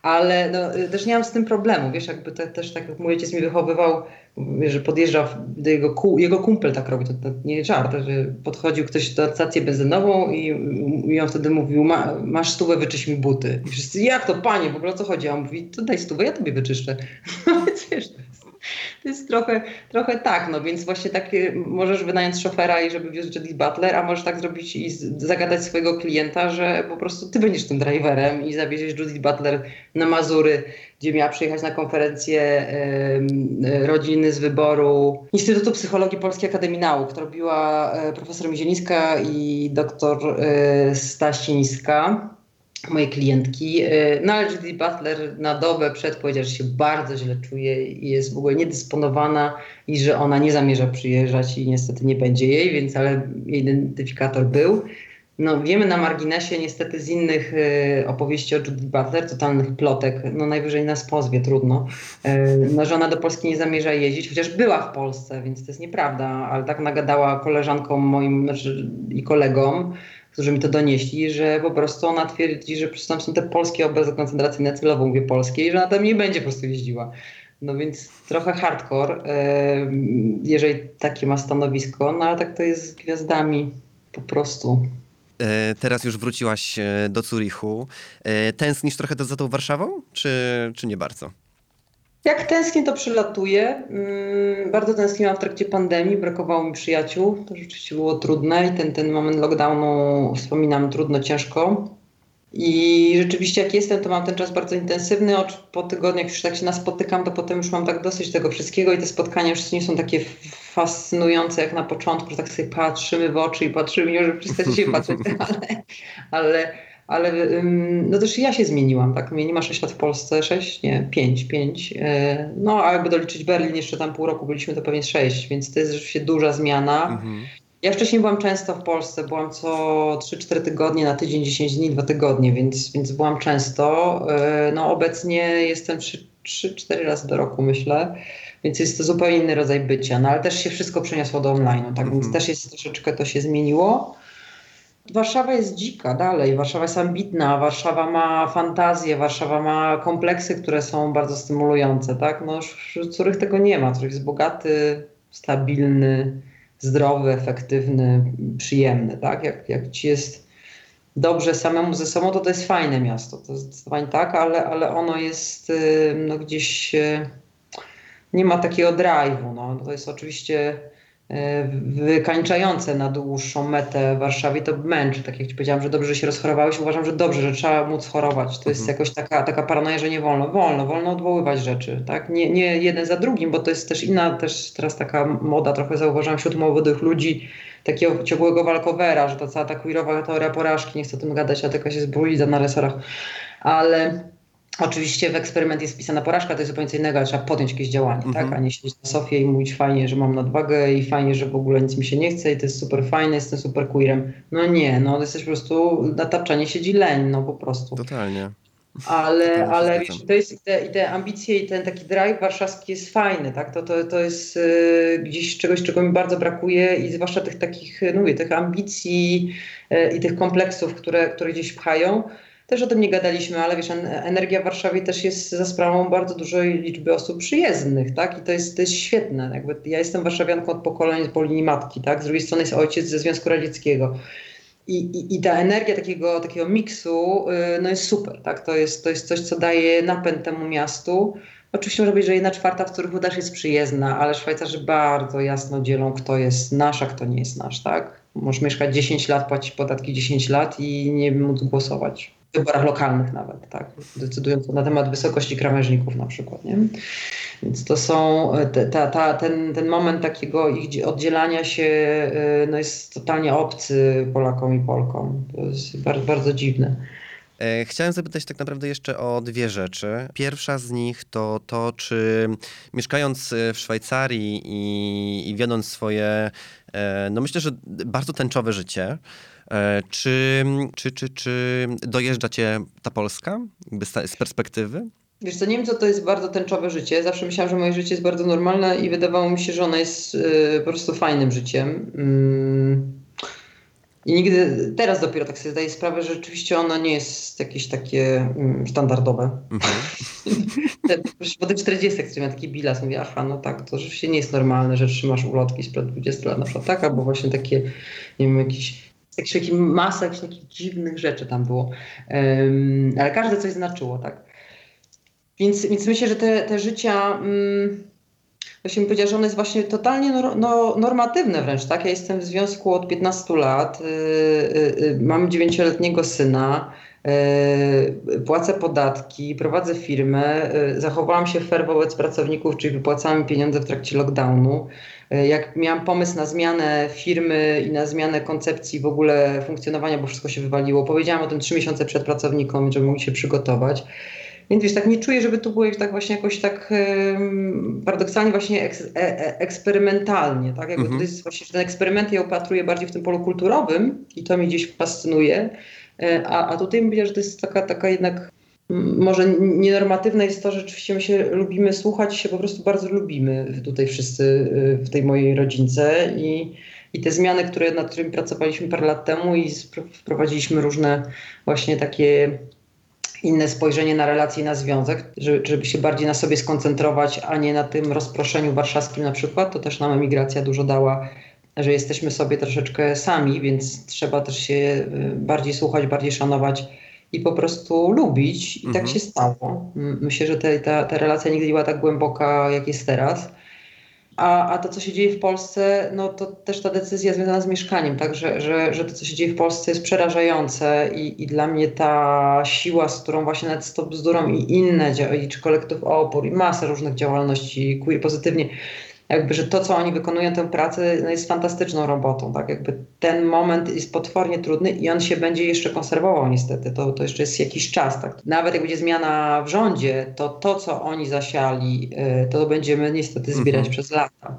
ale no, też nie mam z tym problemu, wiesz, jakby te, też tak jak mój ojciec mi wychowywał, że podjeżdża do jego, ku, jego kumpel tak robi, to, to nie żart, że podchodził ktoś na stację benzynową i, i on wtedy mówił, Ma, masz stówę, wyczyść mi buty. I wszyscy, jak to panie, w ogóle o co chodzi? A on mówi, to daj stówę, ja tobie wyczyszczę. (laughs) No więc wiesz, jest trochę, trochę tak, no więc właśnie tak możesz wynająć szofera i żeby wiózł Judith Butler, a możesz tak zrobić i zagadać swojego klienta, że po prostu ty będziesz tym driverem i zawieziesz Judith Butler na Mazury, gdzie miała przyjechać na konferencję y, rodziny z wyboru Instytutu Psychologii Polskiej Akademii Nauk, to robiła y, profesor Mizielińska i doktor y, Stasińska mojej klientki. E, no ale Judy Butler na dobę przed powiedziała, że się bardzo źle czuje i jest w ogóle niedysponowana i że ona nie zamierza przyjeżdżać i niestety nie będzie jej, więc ale jej identyfikator był. No wiemy na marginesie niestety z innych y, opowieści o Judy Butler, totalnych plotek, no najwyżej nas pozwie, trudno, y, no, że ona do Polski nie zamierza jeździć, chociaż była w Polsce, więc to jest nieprawda, ale tak nagadała koleżankom moim znaczy, i kolegom, którzy mi to donieśli, że po prostu ona twierdzi, że tam są te polskie obozy koncentracyjne, celowo mówię polskie, i że ona tam nie będzie po prostu jeździła. No więc trochę hardcore, jeżeli takie ma stanowisko, no ale tak to jest z gwiazdami po prostu. E, teraz już wróciłaś e, do Zurichu. E, tęsknisz trochę za tą Warszawą, czy, czy nie bardzo? Jak tęsknię, to przylatuję. Mm, bardzo tęskniłam w trakcie pandemii, brakowało mi przyjaciół. To rzeczywiście było trudne i ten, ten moment lockdownu wspominam trudno, ciężko. I rzeczywiście jak jestem, to mam ten czas bardzo intensywny. Po tygodniach już tak się naspotykam, to potem już mam tak dosyć tego wszystkiego i te spotkania już nie są takie fascynujące jak na początku, że tak sobie patrzymy w oczy i patrzymy, nie że przestać się patrzeć, (laughs) ale, ale, ale no też ja się zmieniłam, tak? Mnie nie ma 6 lat w Polsce, 6, nie, 5, 5. E, no a jakby doliczyć Berlin, jeszcze tam pół roku byliśmy, to pewnie 6, więc to jest rzeczywiście duża zmiana. Mhm. Ja wcześniej byłam często w Polsce, byłam co 3-4 tygodnie, na tydzień, 10 dni, 2 tygodnie, więc, więc byłam często. E, no obecnie jestem 3-4 razy do roku, myślę, więc jest to zupełnie inny rodzaj bycia, no ale też się wszystko przeniosło do online, tak więc mhm. też jest troszeczkę to się zmieniło. Warszawa jest dzika dalej, Warszawa jest ambitna, Warszawa ma fantazję, Warszawa ma kompleksy, które są bardzo stymulujące, tak? No, których tego nie ma, który jest bogaty, stabilny, zdrowy, efektywny, przyjemny, tak? Jak, jak ci jest dobrze samemu ze sobą, to to jest fajne miasto, to zdecydowanie tak, ale, ale ono jest y, no, gdzieś, y, nie ma takiego drive'u, no. To jest oczywiście wykańczające na dłuższą metę w Warszawie, to męczy. Tak jak ci powiedziałam, że dobrze, że się rozchorowałeś, uważam, że dobrze, że trzeba móc chorować. To jest mhm. jakoś taka, taka paranoja, że nie wolno. Wolno, wolno odwoływać rzeczy, tak? Nie, nie jeden za drugim, bo to jest też inna, też teraz taka moda, trochę zauważyłam wśród młodych ludzi, takiego ciepłego walkowera, że to cała ta queerowa teoria porażki, nie chcę o tym gadać, a taka się zbójda na resorach. Ale Oczywiście w eksperyment jest wpisana porażka, to jest zupełnie co innego, ale trzeba podjąć jakieś działanie, tak? Mhm. A nie siedzieć na sofie i mówić fajnie, że mam nadwagę i fajnie, że w ogóle nic mi się nie chce i to jest super fajne, jestem super queerem. No nie, no jesteś po prostu, na tapczanie siedzi leń, no po prostu. Totalnie. Ale, ale wiesz, to jest i te, i te ambicje i ten taki drive warszawski jest fajny, tak? To, to, to jest y, gdzieś czegoś, czego mi bardzo brakuje i zwłaszcza tych takich, no mówię, tych ambicji y, i tych kompleksów, które, które gdzieś pchają. Też o tym nie gadaliśmy, ale wiesz, energia w Warszawie też jest za sprawą bardzo dużej liczby osób przyjezdnych, tak? I to jest, to jest świetne. Jakby ja jestem warszawianką od pokoleń po linii matki, tak? Z drugiej strony jest ojciec ze Związku Radzieckiego. I, i, I, ta energia takiego, takiego miksu yy, no jest super, tak? To jest, to jest coś, co daje napęd temu miastu. Oczywiście może być, że jedna czwarta w których też jest przyjezdna, ale Szwajcarzy bardzo jasno dzielą, kto jest nasz, a kto nie jest nasz, tak? Możesz mieszkać 10 lat, płacić podatki 10 lat i nie móc głosować wyborach lokalnych nawet, tak, decydując na temat wysokości krawężników na przykład, nie? Więc to są, ta, ta, ten, ten moment takiego ich oddzielania się y, no jest totalnie obcy Polakom i Polkom. To jest bardzo, bardzo dziwne. E, chciałem zapytać tak naprawdę jeszcze o dwie rzeczy. Pierwsza z nich to to, czy mieszkając w Szwajcarii i, i wiodąc swoje, e, no myślę, że bardzo tęczowe życie, E, czy, czy, czy, czy dojeżdża cię ta Polska z perspektywy? Wiesz co, nie wiem co to jest bardzo tęczowe życie. Zawsze myślałam, że moje życie jest bardzo normalne i wydawało mi się, że ono jest yy, po prostu fajnym życiem. Yy. I nigdy, teraz dopiero tak sobie zdaję sprawę, że rzeczywiście ono nie jest jakieś takie mm, standardowe. Mhm. po tych 40 jak miałem taki bilas, mówię, aha, no tak, to rzeczywiście nie jest normalne, że trzymasz ulotki sprzed 20 lat na przykład, tak, albo właśnie takie, nie wiem, jakieś jakichś takich masę jakichś takich dziwnych rzeczy tam było. Um, ale każde coś znaczyło, tak. Więc, więc myślę, że te, te życia, um, właśnie powiedziała, że one jest właśnie totalnie no, no, normatywne wręcz, tak? Ja jestem w związku od 15 lat, y, y, y, mam dziewięcioletniego syna, płacę podatki, prowadzę firmę, y, zachowałam się fair wobec pracowników, czyli wypłacałam pieniądze w trakcie lockdownu. E, jak miałam pomysł na zmianę firmy i na zmianę koncepcji w ogóle funkcjonowania, bo wszystko się wywaliło, powiedziałam o tym trzy miesiące przed pracownikom, żeby mogli się przygotować. Więc wiesz, tak nie czuję, żeby tu było tak właśnie jakoś tak um, paradoksalnie właśnie eks, e, e, eksperymentalnie, tak? Jakby mhm. to jest właśnie, że ten eksperyment ja opatruję bardziej w tym polu kulturowym i to mnie gdzieś fascynuje, e, a, a tutaj mówię, że to jest taka, taka jednak może nienormatywne jest to, że rzeczywiście my się lubimy słuchać się po prostu bardzo lubimy tutaj wszyscy y, w tej mojej rodzince i, i te zmiany, które, nad którymi pracowaliśmy parę lat temu i wprowadziliśmy różne właśnie takie inne spojrzenie na relacje i na związek, żeby, żeby się bardziej na sobie skoncentrować, a nie na tym rozproszeniu warszawskim na przykład. To też nam emigracja dużo dała, że jesteśmy sobie troszeczkę sami, więc trzeba też się y, bardziej słuchać, bardziej szanować i po prostu lubić. I tak Mhm. tak się stało. Myślę, że te, ta, ta relacja nigdy nie była tak głęboka, jak jest teraz. A, a to, co się dzieje w Polsce, no to też ta decyzja związana z mieszkaniem, tak, że, że, że to, co się dzieje w Polsce jest przerażające i, i dla mnie ta siła, z którą właśnie nawet Stop Bzdurą i inne, i czy kolektyw Opór i masa różnych działalności queer pozytywnie, jakby, że to, co oni wykonują tę pracę, no jest fantastyczną robotą, tak, jakby ten moment jest potwornie trudny i on się będzie jeszcze konserwował niestety, to, to jeszcze jest jakiś czas, tak. Nawet jak będzie zmiana w rządzie, to to, co oni zasiali, y, to będziemy niestety zbierać Mhm. przez lata.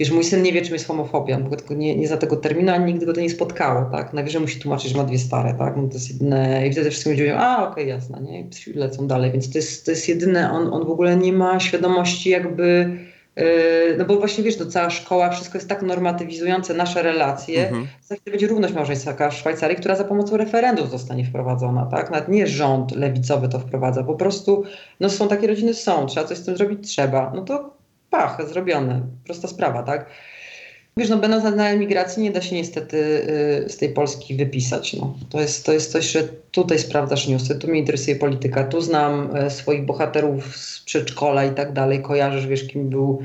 Wiesz, mój syn nie wie, czym jest homofobia, bo tylko nie, nie za tego terminu, ani nigdy go to nie spotkało, tak? Najwyżej musi tłumaczyć, że ma dwie stare, tak? No to jest jedyne... I wtedy wszyscy ludzie mówią, a okej, jasne, nie? I lecą dalej, więc to jest, to jest jedyne, on, on w ogóle nie ma świadomości jakby... Yy, no bo właśnie wiesz, to cała szkoła, wszystko jest tak normatywizujące nasze relacje, Mhm. chwilę będzie równość małżeńska w Szwajcarii, która za pomocą referendum zostanie wprowadzona, tak? Nawet nie rząd lewicowy to wprowadza, po prostu no są takie rodziny, są, trzeba coś z tym zrobić, trzeba. No to pach, zrobione, prosta sprawa, tak? Wiesz, no będąc na- emigracji nie da się niestety y, z tej Polski wypisać, no. To jest, to jest coś, że tutaj sprawdzasz newsy, tu mnie interesuje polityka, tu znam y, swoich bohaterów z przedszkola i tak dalej, kojarzysz, wiesz, kim był,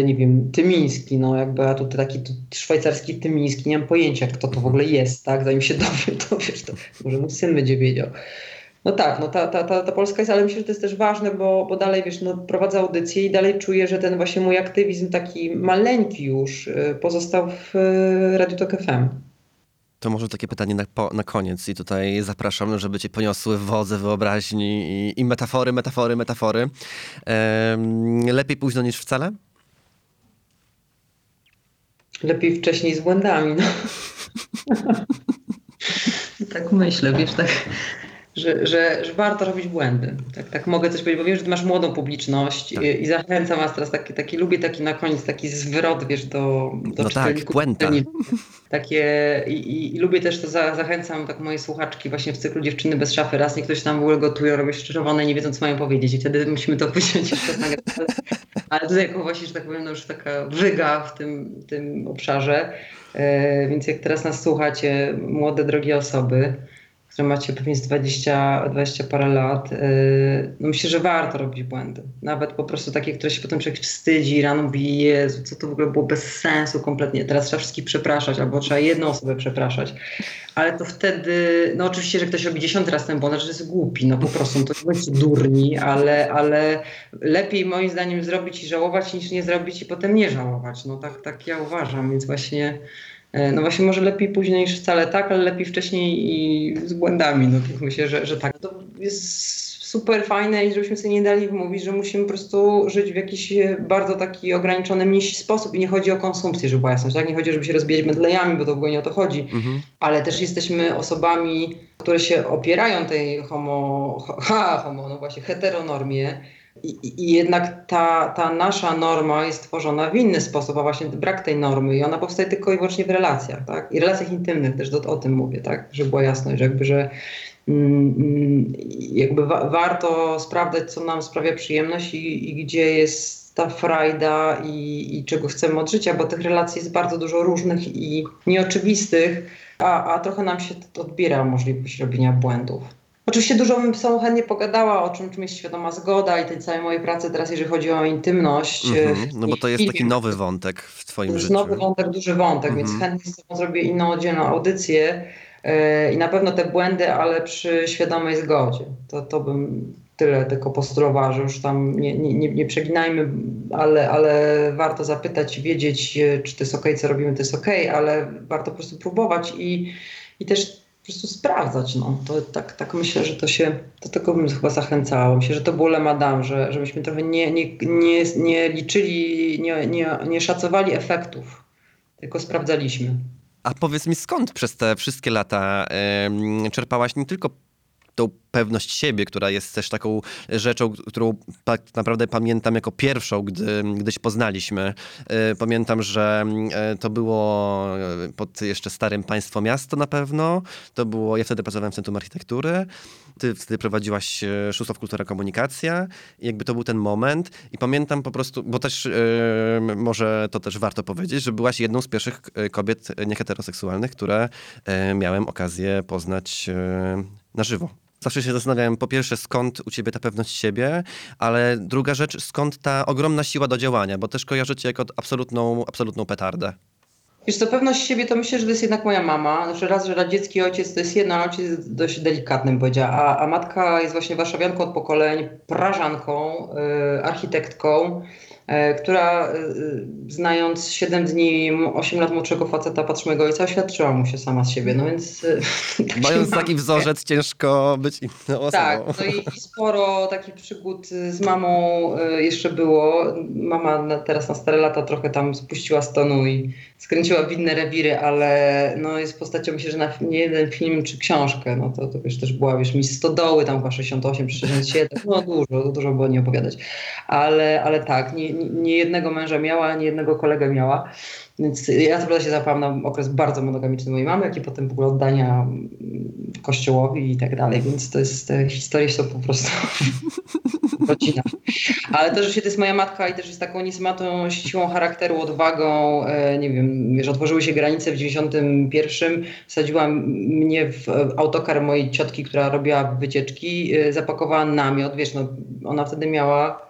y, nie wiem, Tymiński, no jakby, a tutaj taki tu, szwajcarski Tymiński, nie mam pojęcia, kto to w ogóle jest, tak? Zanim się (laughs) dowiem, to wiesz, to może mój syn będzie wiedział. No tak, no ta, ta, ta, ta Polska jest, ale myślę, że to jest też ważne, bo, bo dalej, wiesz, no, prowadzę audycję i dalej czuję, że ten właśnie mój aktywizm taki maleńki już y, pozostał w y, Radiu Tok FM. To może takie pytanie na, po, na koniec i tutaj zapraszam, żeby cię poniosły wodze wyobraźni i, i metafory, metafory, metafory. Em, lepiej późno niż wcale? Lepiej wcześniej z błędami, no. (laughs) tak myślę, wiesz, tak, że, że, że warto robić błędy. Tak, tak mogę coś powiedzieć, bo wiem, że ty masz młodą publiczność Tak. i, i zachęcam was teraz, taki, taki, lubię taki na koniec, taki zwrot, wiesz, do, do No tak, puenta. Takie i, i, i lubię też to, za, zachęcam tak moje słuchaczki właśnie w cyklu Dziewczyny bez szafy, raz niektóś tam w ogóle gotują, robią i nie wiedzą, co mają powiedzieć i wtedy musimy to (laughs) wyciąć jeszcze. Ale, ale tutaj jako właśnie, że tak powiem, no już taka wyga w tym, tym obszarze, e, więc jak teraz nas słuchacie, młode, drogie osoby, które macie pewnie z 20, 20 parę lat, e, no myślę, że warto robić błędy. Nawet po prostu takie, które się potem człowiek wstydzi, rano mówi, Jezu, co to w ogóle było bez sensu kompletnie, teraz trzeba wszystkich przepraszać, albo trzeba jedną osobę przepraszać. Ale to wtedy, no oczywiście, że ktoś robi dziesiąty raz ten błąd, że jest głupi, no po prostu, to nie bądźcie durni, ale, ale lepiej moim zdaniem zrobić i żałować, niż nie zrobić i potem nie żałować. No tak, tak ja uważam, więc właśnie No właśnie może lepiej później niż wcale tak, ale lepiej wcześniej i z błędami. No to myślę, że, że tak. To jest super fajne i żebyśmy sobie nie dali wmówić, że musimy po prostu żyć w jakiś e, bardzo taki ograniczony mniejszy sposób i nie chodzi o konsumpcję, żeby była jasność, tak? Nie chodzi, żeby się rozbijać medlejami, bo to w ogóle nie o to chodzi, Mhm. ale też jesteśmy osobami, które się opierają tej homo, ha, homo, no właśnie, heteronormie, i, i- jednak ta, ta nasza norma jest tworzona w inny sposób, a właśnie brak tej normy i ona powstaje tylko i wyłącznie w relacjach, tak? I relacjach intymnych też do, o tym mówię, tak? Żeby była jasność, jakby, że mm, mm, jakby wa- warto sprawdzać, co nam sprawia przyjemność i, i gdzie jest ta frajda i, i czego chcemy od życia, bo tych relacji jest bardzo dużo różnych i nieoczywistych, a, a trochę nam się odbiera możliwość robienia błędów. Oczywiście dużo bym z chętnie pogadała, o czym, czym jest świadoma zgoda i tej całej mojej pracy teraz, jeżeli chodzi o intymność. Mhm. w No bo to jest taki nowy wątek w To twoim jest życiu. nowy wątek, duży wątek, Mhm. więc chętnie z tobą zrobię inną oddzielną audycję yy, i na pewno te błędy, ale przy świadomej zgodzie. To, to bym tyle tylko postulowała, że już tam nie, nie, nie, nie przeginajmy, ale, ale warto zapytać i wiedzieć, yy, czy to jest okej, co robimy, to jest okej, ale warto po prostu próbować i, i też prostu sprawdzać. No. To tak, tak myślę, że to się, do tego bym chyba zachęcała. Myślę, że to było le madame, że, żebyśmy trochę nie, nie, nie, nie liczyli, nie, nie, nie szacowali efektów, tylko sprawdzaliśmy. A powiedz mi, skąd przez te wszystkie lata czerpałaś nie tylko tą pewność siebie, która jest też taką rzeczą, którą tak naprawdę pamiętam jako pierwszą, gdy, gdyś poznaliśmy. E, pamiętam, że e, to było e, pod jeszcze starym państwo miasto na pewno. To było, ja wtedy pracowałem w Centrum Architektury. Ty wtedy prowadziłaś Szóstow Kultura Komunikacja i jakby to był ten moment i pamiętam po prostu, bo też może to też warto powiedzieć, że byłaś jedną z pierwszych kobiet nieheteroseksualnych, które miałem okazję poznać na żywo. Zawsze się zastanawiałem, po pierwsze, skąd u ciebie ta pewność siebie, ale druga rzecz, skąd ta ogromna siła do działania, bo też kojarzę cię jako absolutną, absolutną petardę. Wiesz co, pewność siebie to myślę, że to jest jednak moja mama. Znaczy raz, że radziecki ojciec to jest jedno, ale ojciec jest dość delikatnym powiedziała, a, a matka jest właśnie warszawianką od pokoleń, prażanką, yy, architektką, która e, znając 7 dni, 8 lat młodszego faceta patrzmego ojca, oświadczyła mu się sama z siebie, no więc... E, (laughs) taki Mając taki wzorzec, ciężko być inną osobą. Tak, no i, sporo takich przygód z mamą jeszcze było. Mama teraz na stare lata trochę tam spuściła stonu i skręciła w inne rewiry, ale no jest postacią, myślę, że na nie jeden film czy książkę, no to, to wiesz, też była, wiesz, mi stodoły tam chyba 68 czy 67, no dużo, dużo było nie opowiadać, ale, ale tak, nie, nie jednego męża miała, nie jednego kolegę miała. Więc ja naprawdę się zapałam na okres bardzo monogamiczny mojej mamy, jak i potem w ogóle oddania kościołowi i tak dalej, więc to jest, te historie są po prostu (laughs) rodzina. Ale też, że to jest moja matka i też jest taką niesamowitą siłą charakteru, odwagą, e, nie wiem, wiesz, otworzyły się granice w 91, wsadziła mnie w autokar mojej ciotki, która robiła wycieczki, e, zapakowała namiot, wiesz, no, ona wtedy miała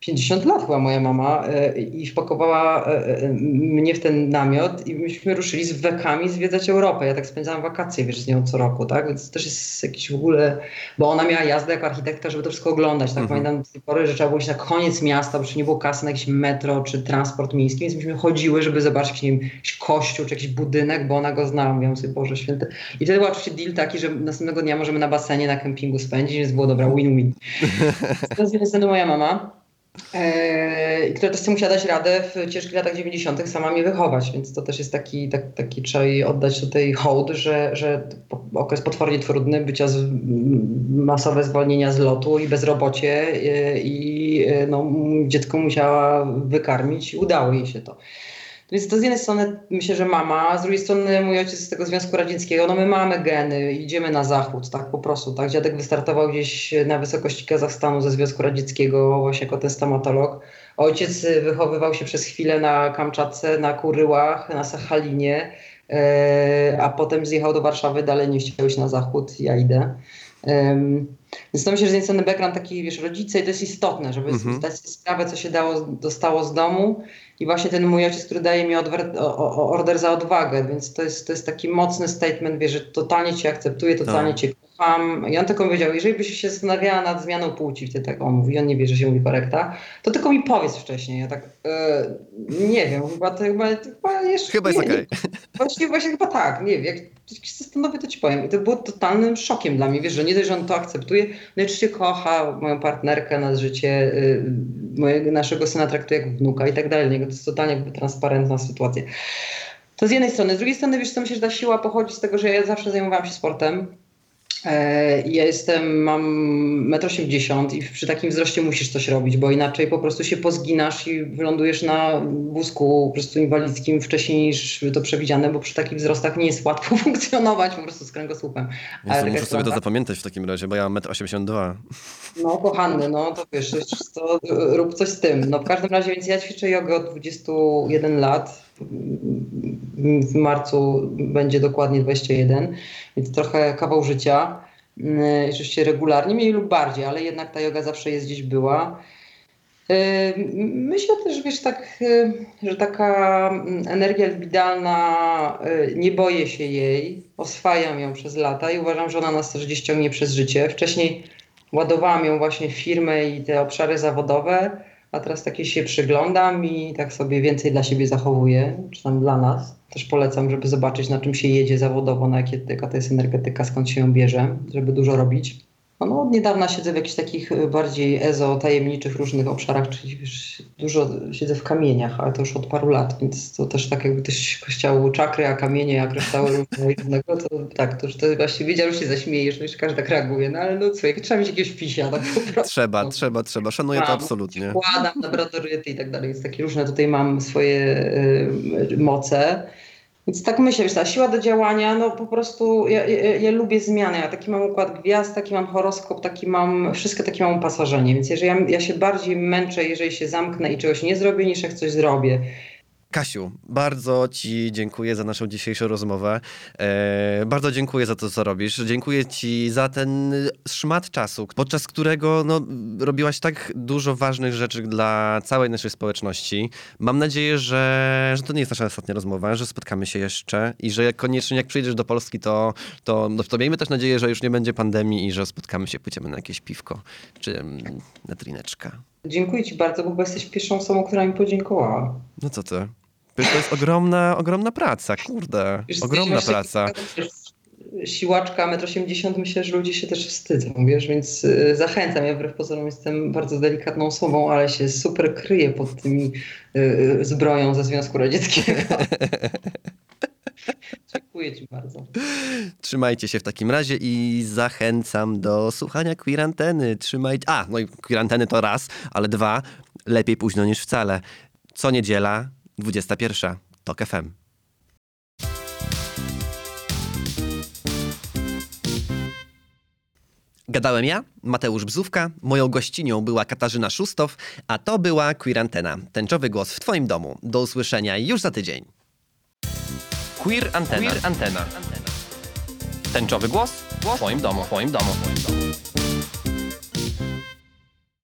50 lat chyba moja mama e, i wpakowała e, e, mnie w ten namiot i myśmy ruszyli z wekami zwiedzać Europę. Ja tak spędzałam wakacje, wiesz, z nią co roku, tak? Więc też jest jakiś w ogóle, bo ona miała jazdę jako architektka, żeby to wszystko oglądać, tak? Mhm. Pamiętam z tej pory, że trzeba było iść na koniec miasta, bo nie było kasy na jakieś metro czy transport miejski, więc myśmy chodziły, żeby zobaczyć nie wiem, jakiś kościół czy jakiś budynek, bo ona go znała. Mówiłam sobie, Boże Święty. I wtedy był oczywiście deal taki, że następnego dnia możemy na basenie, na kempingu spędzić, więc było dobra, win-win. (laughs) to jest moja mama. Yy, która też musiała dać radę w ciężkich latach 90. sama mnie wychować, więc to też jest taki, tak, taki trzeba jej oddać tutaj hołd, że, że okres potwornie trudny, bycia z, masowe zwolnienia z lotu i bezrobocie yy, i yy, no, dziecko musiała wykarmić udało jej się to. Więc to z jednej strony myślę, że mama, a z drugiej strony mój ojciec z tego Związku Radzieckiego, no my mamy geny, idziemy na zachód, tak po prostu, tak. Dziadek wystartował gdzieś na wysokości Kazachstanu ze Związku Radzieckiego właśnie jako ten stomatolog. Ojciec wychowywał się przez chwilę na Kamczatce, na Kuryłach, na Sachalinie, e, a potem zjechał do Warszawy, dalej nie chciał iść na zachód, ja idę. Więc to myślę, że z jednej strony background taki, wiesz, rodzice i to jest istotne, żeby mm -hmm. zdać sobie sprawę, co się dało, dostało z domu i właśnie ten mój ojciec, który daje mi odwer, o, order za odwagę, więc to jest, to jest taki mocny statement, wie, że totalnie cię akceptuję, totalnie tak. cię kocham. I on tylko powiedział, jeżeli byś się zastanawiała nad zmianą płci, wtedy tak on mówi, on nie wie, że się mówi korekta, to tylko mi powiedz wcześniej. Ja tak, yy, nie wiem, chyba to chyba, chyba jeszcze... Chyba jest okej. Okay. Właśnie, właśnie chyba tak, nie wiem, jak się zastanowię, to ci powiem. I to było totalnym szokiem dla mnie, wiesz, że nie dość, że on to akceptuje, no i oczywiście kocha moją partnerkę na życie, yy, mojego, naszego syna traktuje jak wnuka i tak dalej. To jest totalnie jakby transparentna sytuacja. To z jednej strony. Z drugiej strony, wiesz co, myślę, że ta siła pochodzi z tego, że ja zawsze zajmowałam się sportem. E, ja jestem, mam 1,80 m i przy takim wzroście musisz coś robić, bo inaczej po prostu się pozginasz i wylądujesz na wózku po prostu inwalidzkim wcześniej niż to przewidziane, bo przy takich wzrostach nie jest łatwo (laughs) funkcjonować po prostu z kręgosłupem. Więc tak muszę sobie to zapamiętać w takim razie, bo ja mam 1,82 m. No kochany, no to wiesz, to rób coś z tym. No w każdym razie, więc ja ćwiczę jogę od 21 lat w marcu będzie dokładnie 21, więc trochę kawał życia. Mm, oczywiście regularnie, mniej lub bardziej, ale jednak ta yoga zawsze jest gdzieś była. Myślę też, wiesz, tak, że taka energia libidalna, nie boję się jej, oswajam ją przez lata i uważam, że ona nas też gdzieś ciągnie przez życie. Wcześniej ładowałam ją właśnie w firmę i te obszary zawodowe, a teraz takie się przyglądam i tak sobie więcej dla siebie zachowuję, czy tam dla nas. Też polecam, żeby zobaczyć, na czym się jedzie zawodowo, na jakie, jaka to jest energetyka, skąd się ją bierze, żeby dużo robić. No, od niedawna siedzę w jakichś takich y, bardziej ezo, tajemniczych różnych obszarach, czyli wiesz, dużo siedzę w kamieniach, ale to już od paru lat, więc to też tak jakby ktoś chciał czakry, a kamienie jak kryształy różnego (laughs) to tak, to już to właściwie wiedział, że się zaśmiejesz, no że każdy tak reaguje, no ale no co, jak trzeba mieć jakiegoś pisia, tak po (laughs) prostu. Trzeba, trzeba, trzeba. Szanuję to Mam, absolutnie. Wkładam labradoryty i tak dalej, więc takie różne tutaj mam swoje y, moce. Więc tak myślę, wiesz, ta siła do działania, no po prostu ja, ja, ja lubię zmiany. Ja taki mam układ gwiazd, taki mam horoskop, taki mam, wszystko takie mam upasażenie. Więc jeżeli ja, ja się bardziej męczę, jeżeli się zamknę i czegoś nie zrobię, niż jak coś zrobię. Kasiu, bardzo Ci dziękuję za naszą dzisiejszą rozmowę. E, bardzo dziękuję za to, co robisz. Dziękuję Ci za ten szmat czasu, podczas którego no, robiłaś tak dużo ważnych rzeczy dla całej naszej społeczności. Mam nadzieję, że, że to nie jest nasza ostatnia rozmowa, że spotkamy się jeszcze i że koniecznie jak przyjdziesz do Polski, to, to, no, to miejmy też nadzieję, że już nie będzie pandemii i że spotkamy się, pójdziemy na jakieś piwko czy mm, na drineczka. Dziękuję Ci bardzo, bo jesteś pierwszą osobą, która mi podziękowała. No co ty? Przecież to jest ogromna, ogromna praca, kurde. Wiesz, Ogromna praca. Siłaczka 1,80 m, myślę, że ludzie się też wstydzą, wiesz, więc y, zachęcam. Ja wbrew pozorom jestem bardzo delikatną osobą, ale się super kryję pod tymi y, y, zbroją ze Związku Radzieckiego. (laughs) Dziękuję Ci bardzo. Trzymajcie się w takim razie i zachęcam do słuchania Queer Anteny. Trzymajcie... A, no i Queer Anteny to raz, ale dwa, lepiej późno niż wcale. Co niedziela, 21. TOK FM. Gadałem ja, Mateusz Bzówka, moją gościnią była Katarzyna Szustow, a to była Queer Antena. Tęczowy głos w Twoim domu. Do usłyszenia już za tydzień. Queer Antena. Queer Antena. Tęczowy głos w Twoim domu. W Twoim domu.